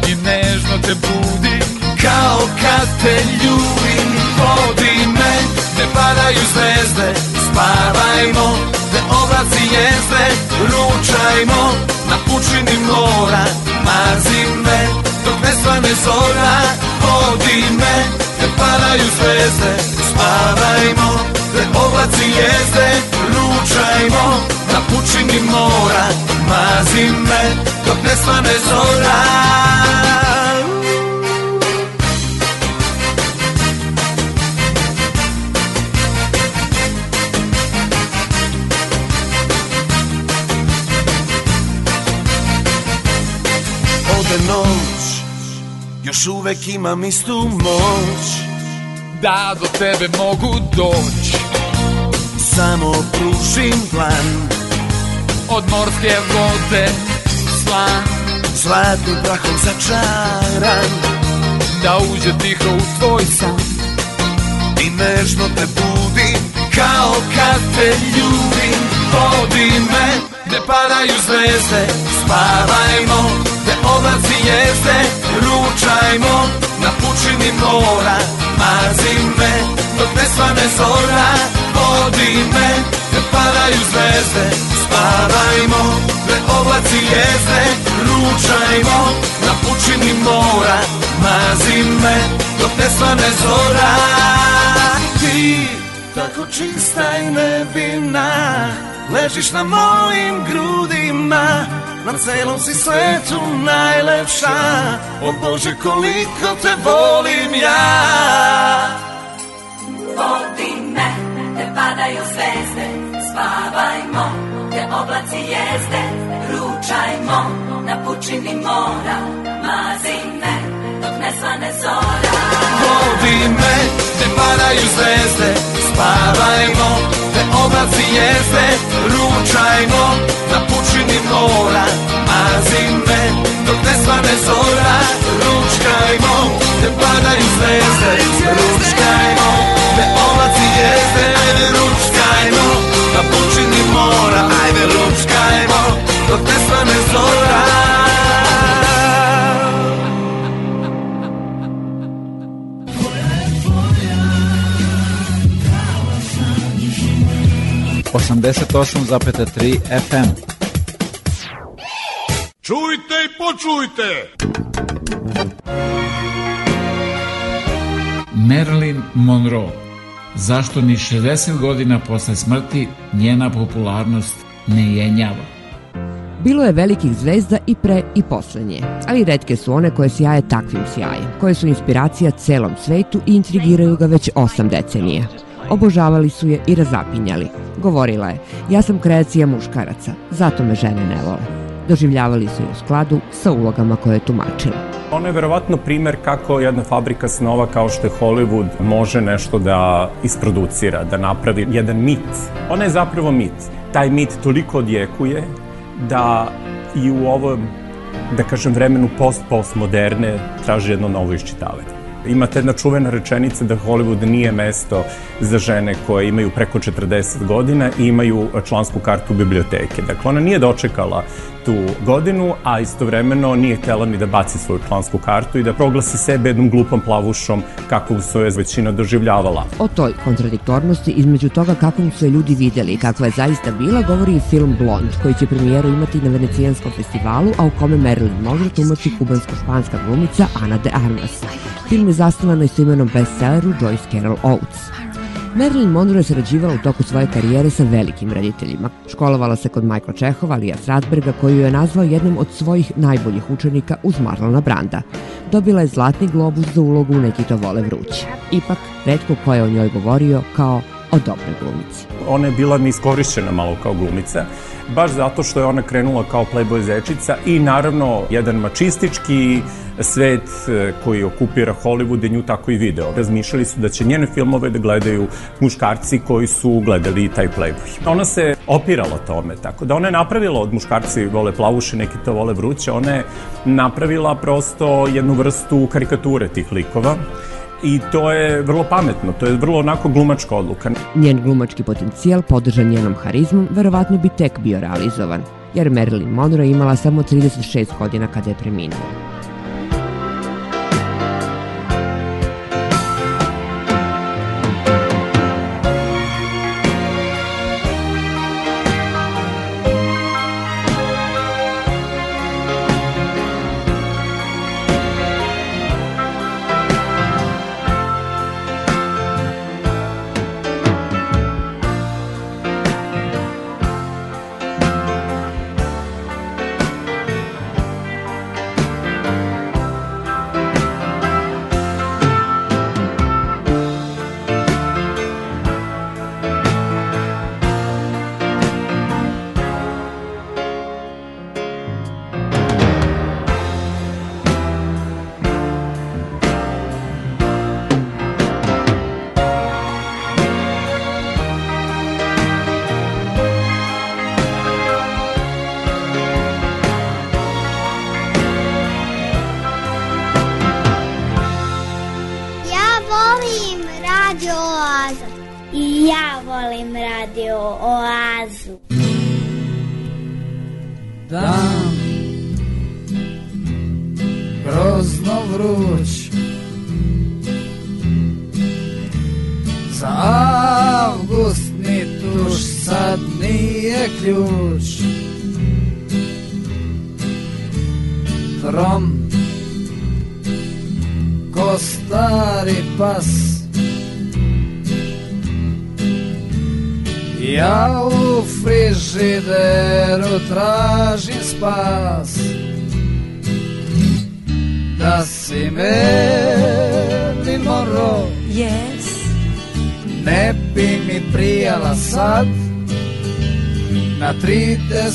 I nežno te budi Kao kad te ljubim Vodi me Gde padaju zvezde Spavajmo Gde oblaci jezde Ručajmo Na pučini mora Mazi me Dok ne svane zora Vodi me Gde padaju zvezde Spavajmo Sve oblaci jezde lučajmo Na pučini mora mazi me Dok ne svane zora Ode noć Još uvek imam istu moć Da do tebe mogu doć samo pružim plan Od morske vode slan Zlatnim prahom začaran Da uđe tiho u tvoj san I nežno te budim Kao kad te ljubim Vodi me Gde padaju zvezde Spavajmo Gde oblaci jezde Ručajmo Na pučini mora Mazim me Dok ne svane zora vodi me Kad padaju zvezde Spavajmo, gde oblaci jezde Ručajmo na pučini mora Mazi me dok ne svane zora Ti tako čista i nevina Ležiš na mojim grudima Na celom si svetu najlepša O Bože koliko te volim ja padaju zvezde, spavajmo, te oblaci jezde, ručajmo, na pučini mora, mazi me, dok ne svane zora. Vodi me, te padaju zvezde, spavajmo, te oblaci jezde, ručajmo, na pučini mora, mazi me, dok ne svane zora, ručkajmo, te padaju zvezde, ručkajmo, Ajde oblaci jeste, ajde ručkajmo Pa počini mora, ajde ručkajmo Dok ne svane zora Osamdeset osam FM Čujte i počujte! Marilyn Monroe zašto ni 60 godina posle smrti njena popularnost ne jenjava. Bilo je velikih zvezda i pre i posle ali redke su one koje sjaje takvim sjajem, koje su inspiracija celom svetu i intrigiraju ga već osam decenija. Obožavali su je i razapinjali. Govorila je, ja sam kreacija muškaraca, zato me žene ne vole. Doživljavali su je u skladu sa ulogama koje je tumačila. Ono je verovatno primer kako jedna fabrika snova kao što je Hollywood može nešto da isproducira, da napravi jedan mit. Ona je zapravo mit. Taj mit toliko odjekuje da i u ovom, da kažem, vremenu post-postmoderne traži jedno novo iščitavanje. Imate jedna čuvena rečenica da Hollywood nije mesto za žene koje imaju preko 40 godina i imaju člansku kartu biblioteke. Dakle, ona nije dočekala tu godinu, a istovremeno nije htela ni da baci svoju člansku kartu i da proglasi sebe jednom glupom plavušom kako su je većina doživljavala. O toj kontradiktornosti između toga kako su je ljudi videli i kakva je zaista bila govori i film Blond, koji će premijeru imati na Venecijanskom festivalu, a u kome Marilyn Monroe tumači kubansko-španska glumica Ana de Armas. Film je zasnovan na istoimenom bestselleru Joyce Carol Oates. Marilyn Monroe je sarađivala u toku svoje karijere sa velikim rediteljima. Školovala se kod Michael Čehova, Lija Strasberga, koju je nazvao jednom od svojih najboljih učenika uz Marlona Branda. Dobila je zlatni globus za ulogu Neki to vole vrući. Ipak, redko ko je o njoj govorio kao o dobroj glumici. Ona je bila neiskorišćena malo kao glumica, baš zato što je ona krenula kao playboy zečica i naravno jedan mačistički svet e, koji okupira Hollywood je nju tako i video. Razmišljali su da će njene filmove da gledaju muškarci koji su gledali taj playboy. Ona se opirala tome, tako da ona je napravila od muškarci vole plavuše, neki to vole vruće, ona je napravila prosto jednu vrstu karikature tih likova i to je vrlo pametno, to je vrlo onako glumačka odluka. Njen glumački potencijal podržan njenom harizmom verovatno bi tek bio realizovan, jer Marilyn Monroe imala samo 36 godina kada je preminula.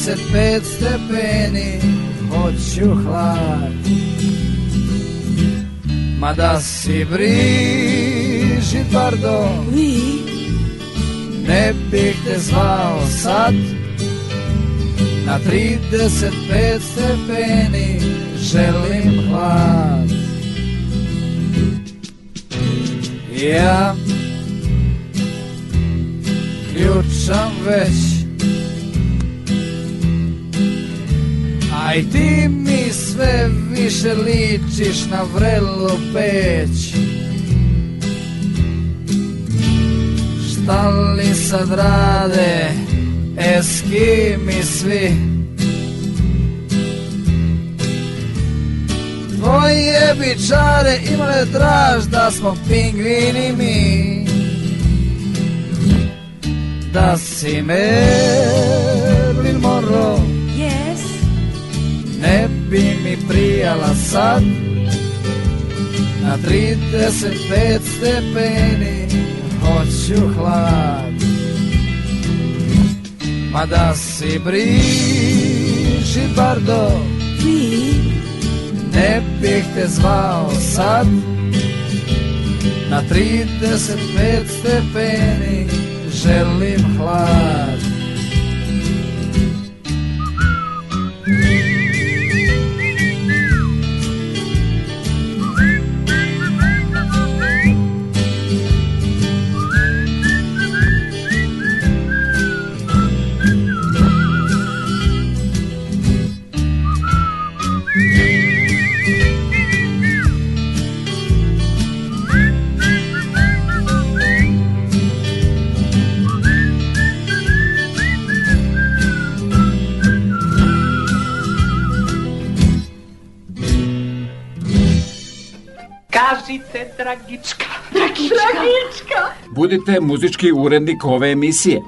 25 stepeni hoću hlad Ma da si briži, pardon Ne bih te zvao sad Na 35 stepeni želim hlad Ja ključam već A i ti mi sve više ličiš na vrelu peć Šta li sad rade eskimi svi Tvoje bičare imale draž da smo pingvini mi Da si Marilyn Monroe bi mi prijala sad Na 35 stepeni hoću hlad Ma pa da si briži bardo Ti Ne bih te zvao sad Na 35 stepeni želim hlad tragička. Tragička. Tragička. Budite muzički urednik ove emisije.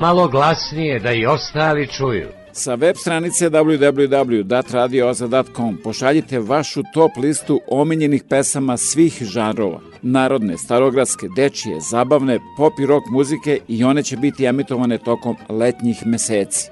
Malo glasnije da i ostali čuju. Sa web stranice www.datradioza.com pošaljite vašu top listu omiljenih pesama svih žanrova. Narodne, starogradske, dečije, zabavne, pop i rock muzike i one će biti emitovane tokom letnjih meseci.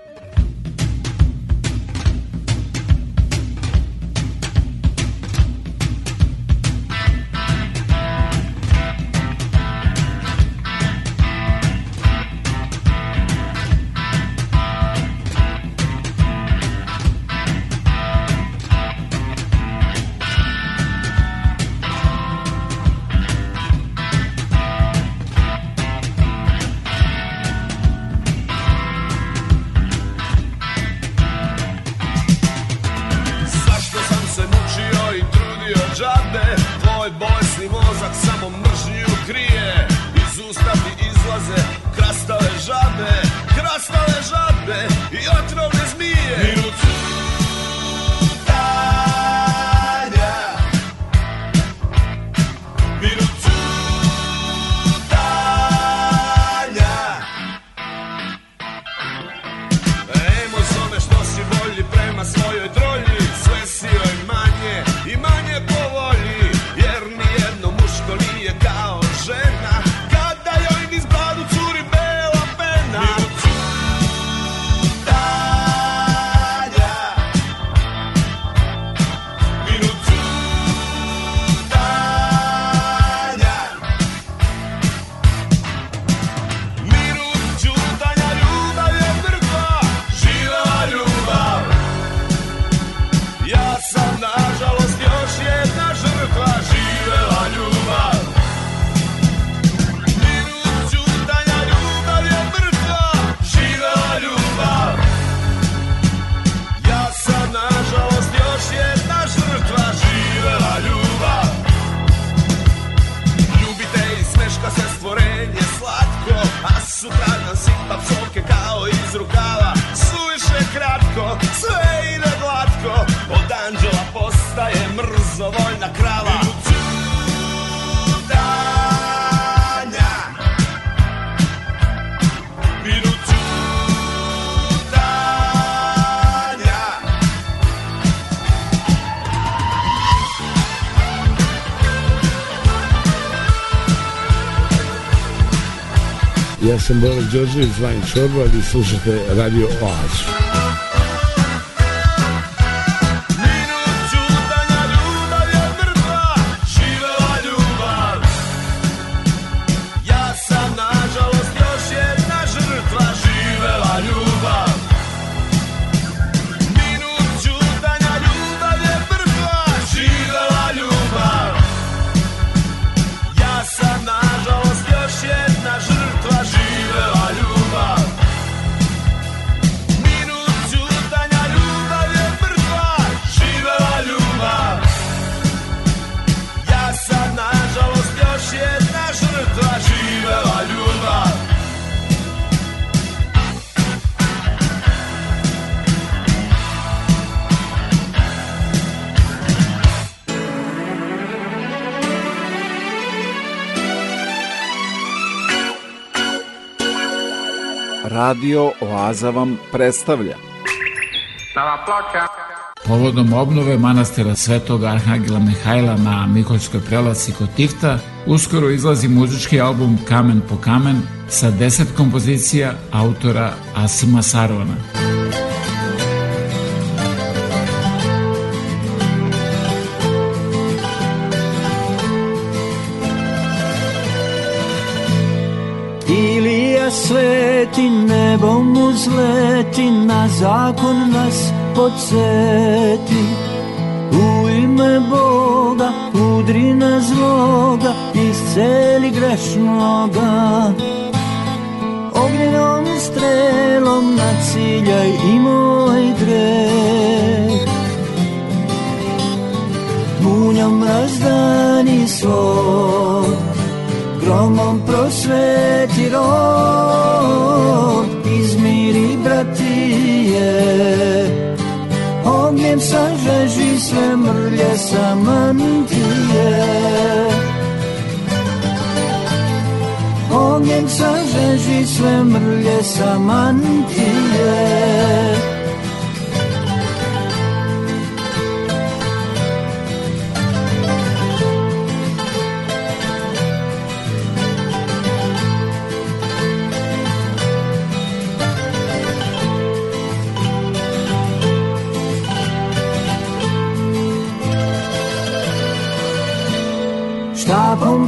sam Boris Đorđević, Zvani Čorba, vi slušate Radio Oazu. Laza vam predstavlja. Nova ploča. Povodom obnove manastira Svetog Arhangela Mihajla na Mikoljskoj prelaci kod Tifta, uskoro izlazi muzički album Kamen po kamen sa deset kompozicija autora Asima Sarvana. sveti nebom uzleti Na zakon nas podsjeti U ime Boga udri na zloga Isceli grešnoga Ognjenom strelom naciljaj i moj greh Bunjam razdani svoj gromom prosveti rod, izmiri bratije. Ognjem sažeži sve mrlje samantije. Ognjem sažeži sve mrlje samantije.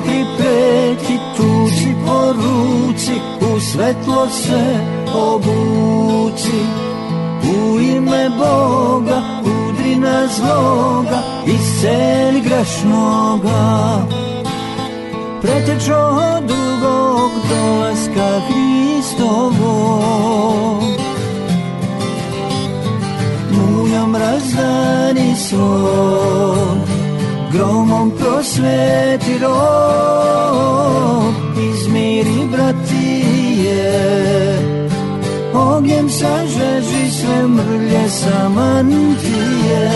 ti preti tuči po ruci, u svetlo se obuci. U ime Boga udri na zloga i sen grešnoga. Pretečo od drugog dolaska Hristovog. Mujom razdani svoj громом просветило измери братие огнем сожжи свемрле самантие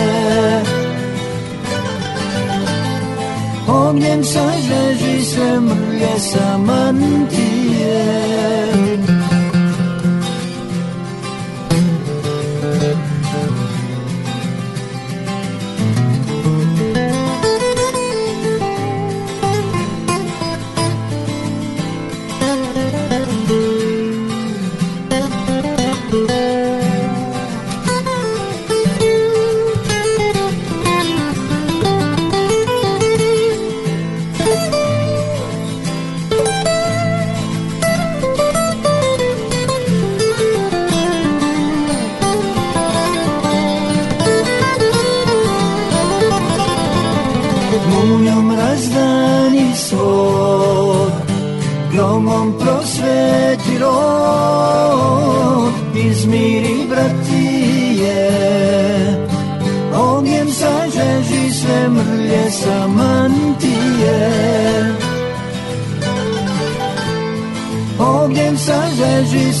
огнем сожжи свемрле самантие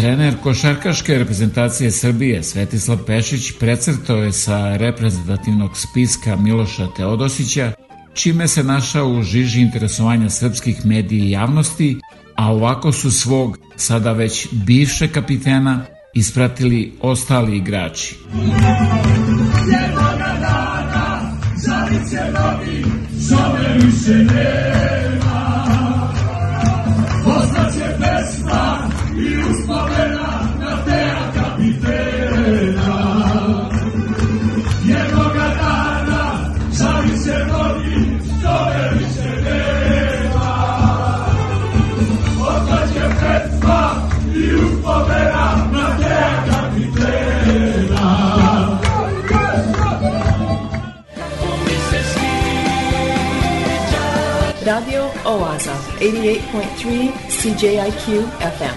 trener košarkaške reprezentacije Srbije Svetislav Pešić precrtao je sa reprezentativnog spiska Miloša Teodosića, čime se našao u žiži interesovanja srpskih medija i javnosti, a ovako su svog, sada već bivše kapitena, ispratili ostali igrači. Jednoga dana, žalit će novi, više nema. us 88.3 CJIQ FM.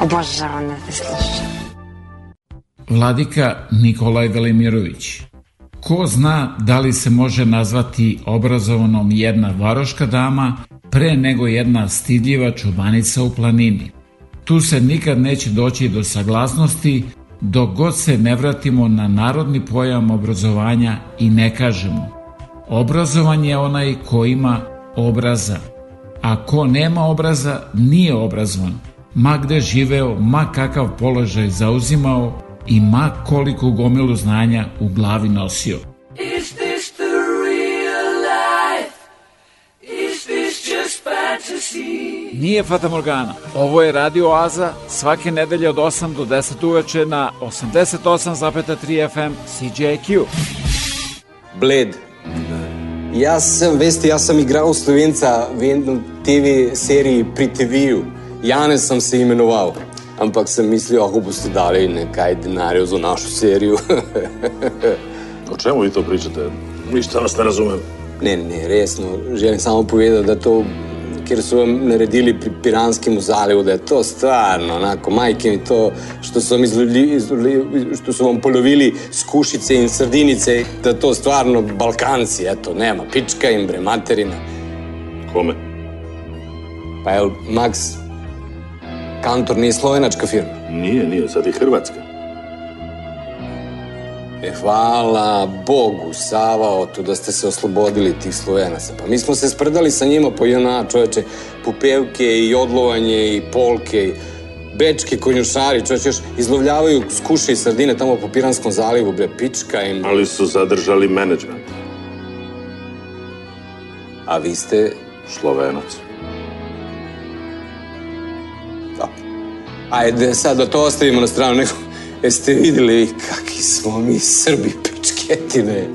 Obožavam da slušam. Vladika Nikolaj Velimirović. Ko zna da li se može nazvati obrazovanom jedna varoška dama pre nego jedna stidljiva čubanica u planini. Tu se nikad neće doći do saglasnosti dok god se ne vratimo na narodni pojam obrazovanja i ne kažemo obrazovan je onaj ko ima obraza, a ko nema obraza nije obrazovan, ma gde živeo, ma kakav položaj zauzimao i ma koliko gomilu znanja u glavi nosio. Isti nije Fata Morgana. Ovo je Radio Oaza svake nedelje od 8 do 10 uveče na 88,3 FM CJQ. Bled. Ja sam, veste, ja sam igrao Slovenca v jednom TV seriji pri TV-u. Janez sam se imenoval. Ampak sem mislio, ako ah, boste dali nekaj denarja za našu seriju. o čemu vi to pričate? Ništa nas ne razumem. Ne, ne, resno. Želim samo povedati da to jer su vam naredili pri Piranskim zalivu, da je to stvarno, onako, majke mi to, što su vam, izluli, što su vam polovili skušice i srdinice, da to stvarno Balkanci, eto, nema, pička im, bre, materina. Kome? Pa jel, Max, Kantor nije slovenačka firma? Nije, nije, sad je Hrvatska. E, hvala Bogu, Sava, to da ste se oslobodili tih Slovenaca. Pa mi smo se sprdali sa njima po jona, čoveče, pupevke i odlovanje i polke i bečki konjušari, čoveče, još izlovljavaju skuše i sardine tamo po Piranskom zalivu, bre, pička im. Ali su zadržali menadžment. A vi ste... Slovenac. Da. Ajde, sad da to ostavimo na stranu, nego Jeste videli kakvi smo mi Srbi pičketine?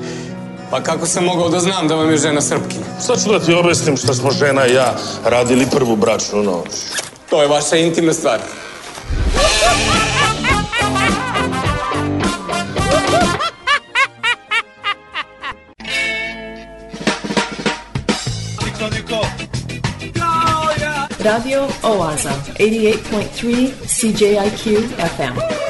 Pa kako sam mogao da znam da vam je žena Srpkinja? Sad ću da ti objasnim šta smo žena i ja radili prvu bračnu noć. To je vaša intimna stvar. Radio Oaza, 88.3 CJIQ FM.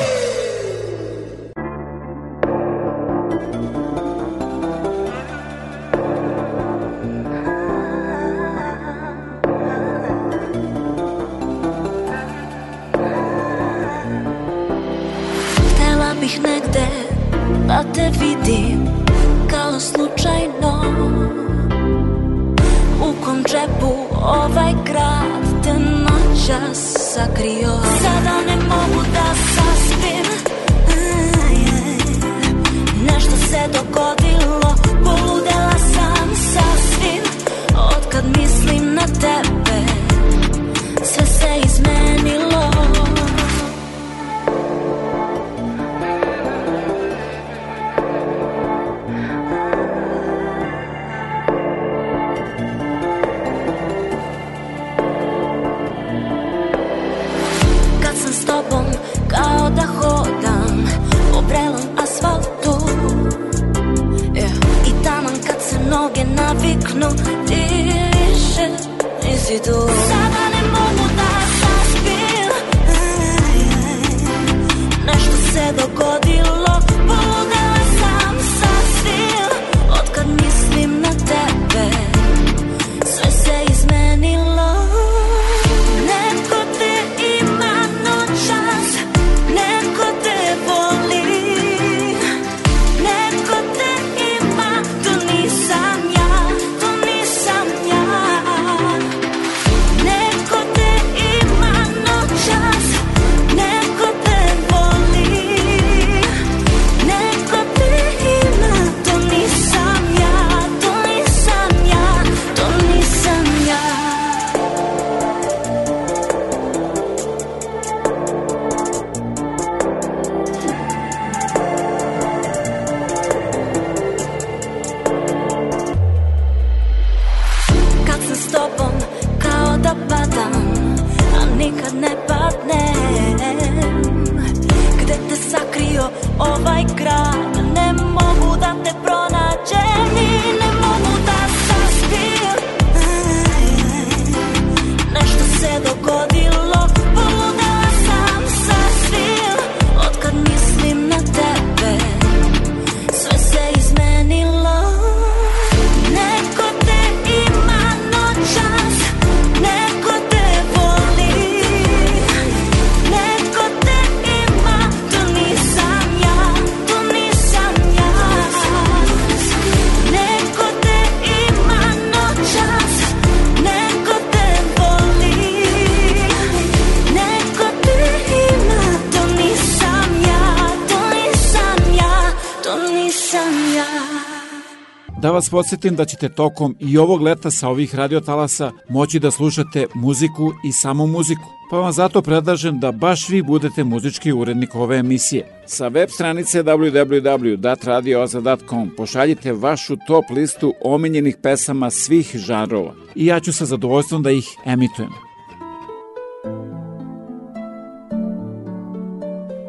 já sacriou. podsjetim da ćete tokom i ovog leta sa ovih radiotalasa moći da slušate muziku i samo muziku. Pa vam zato predlažem da baš vi budete muzički urednik ove emisije. Sa web stranice www.datradioza.com pošaljite vašu top listu omiljenih pesama svih žanrova i ja ću sa zadovoljstvom da ih emitujem.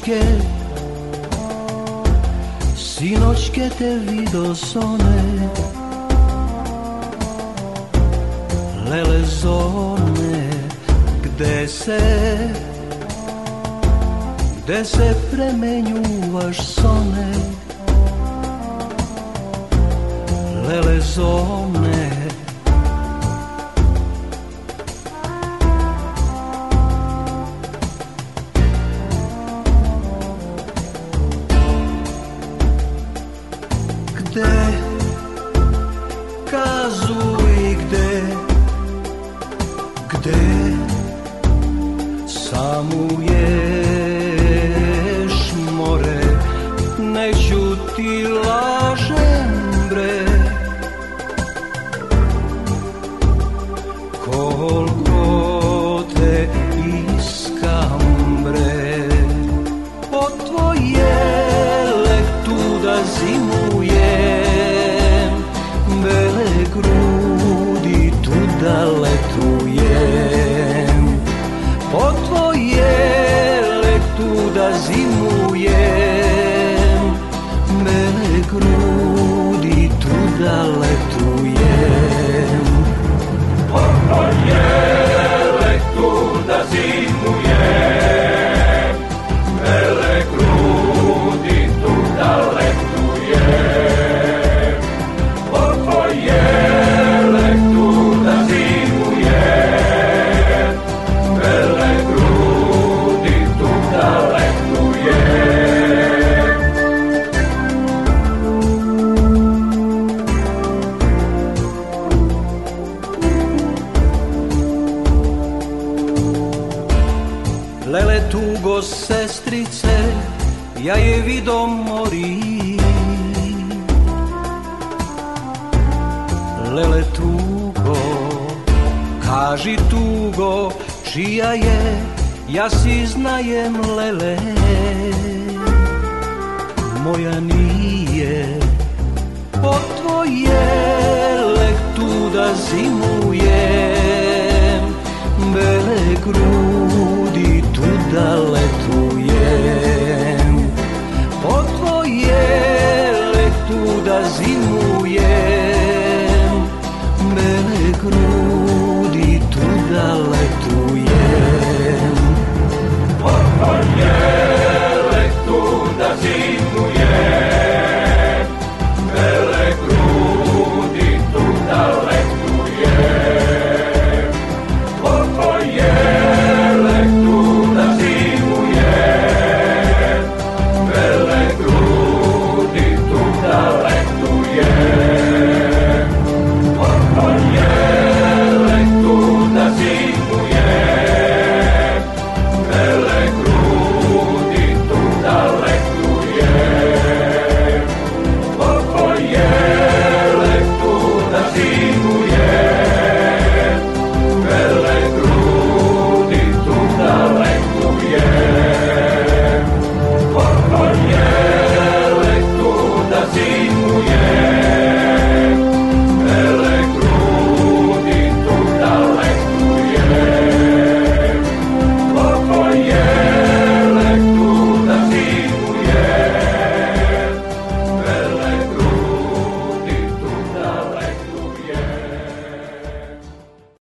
sinoćke Sinoćke te vido sone Lele zone Gde se Gde se premenjuvaš sone Lele zone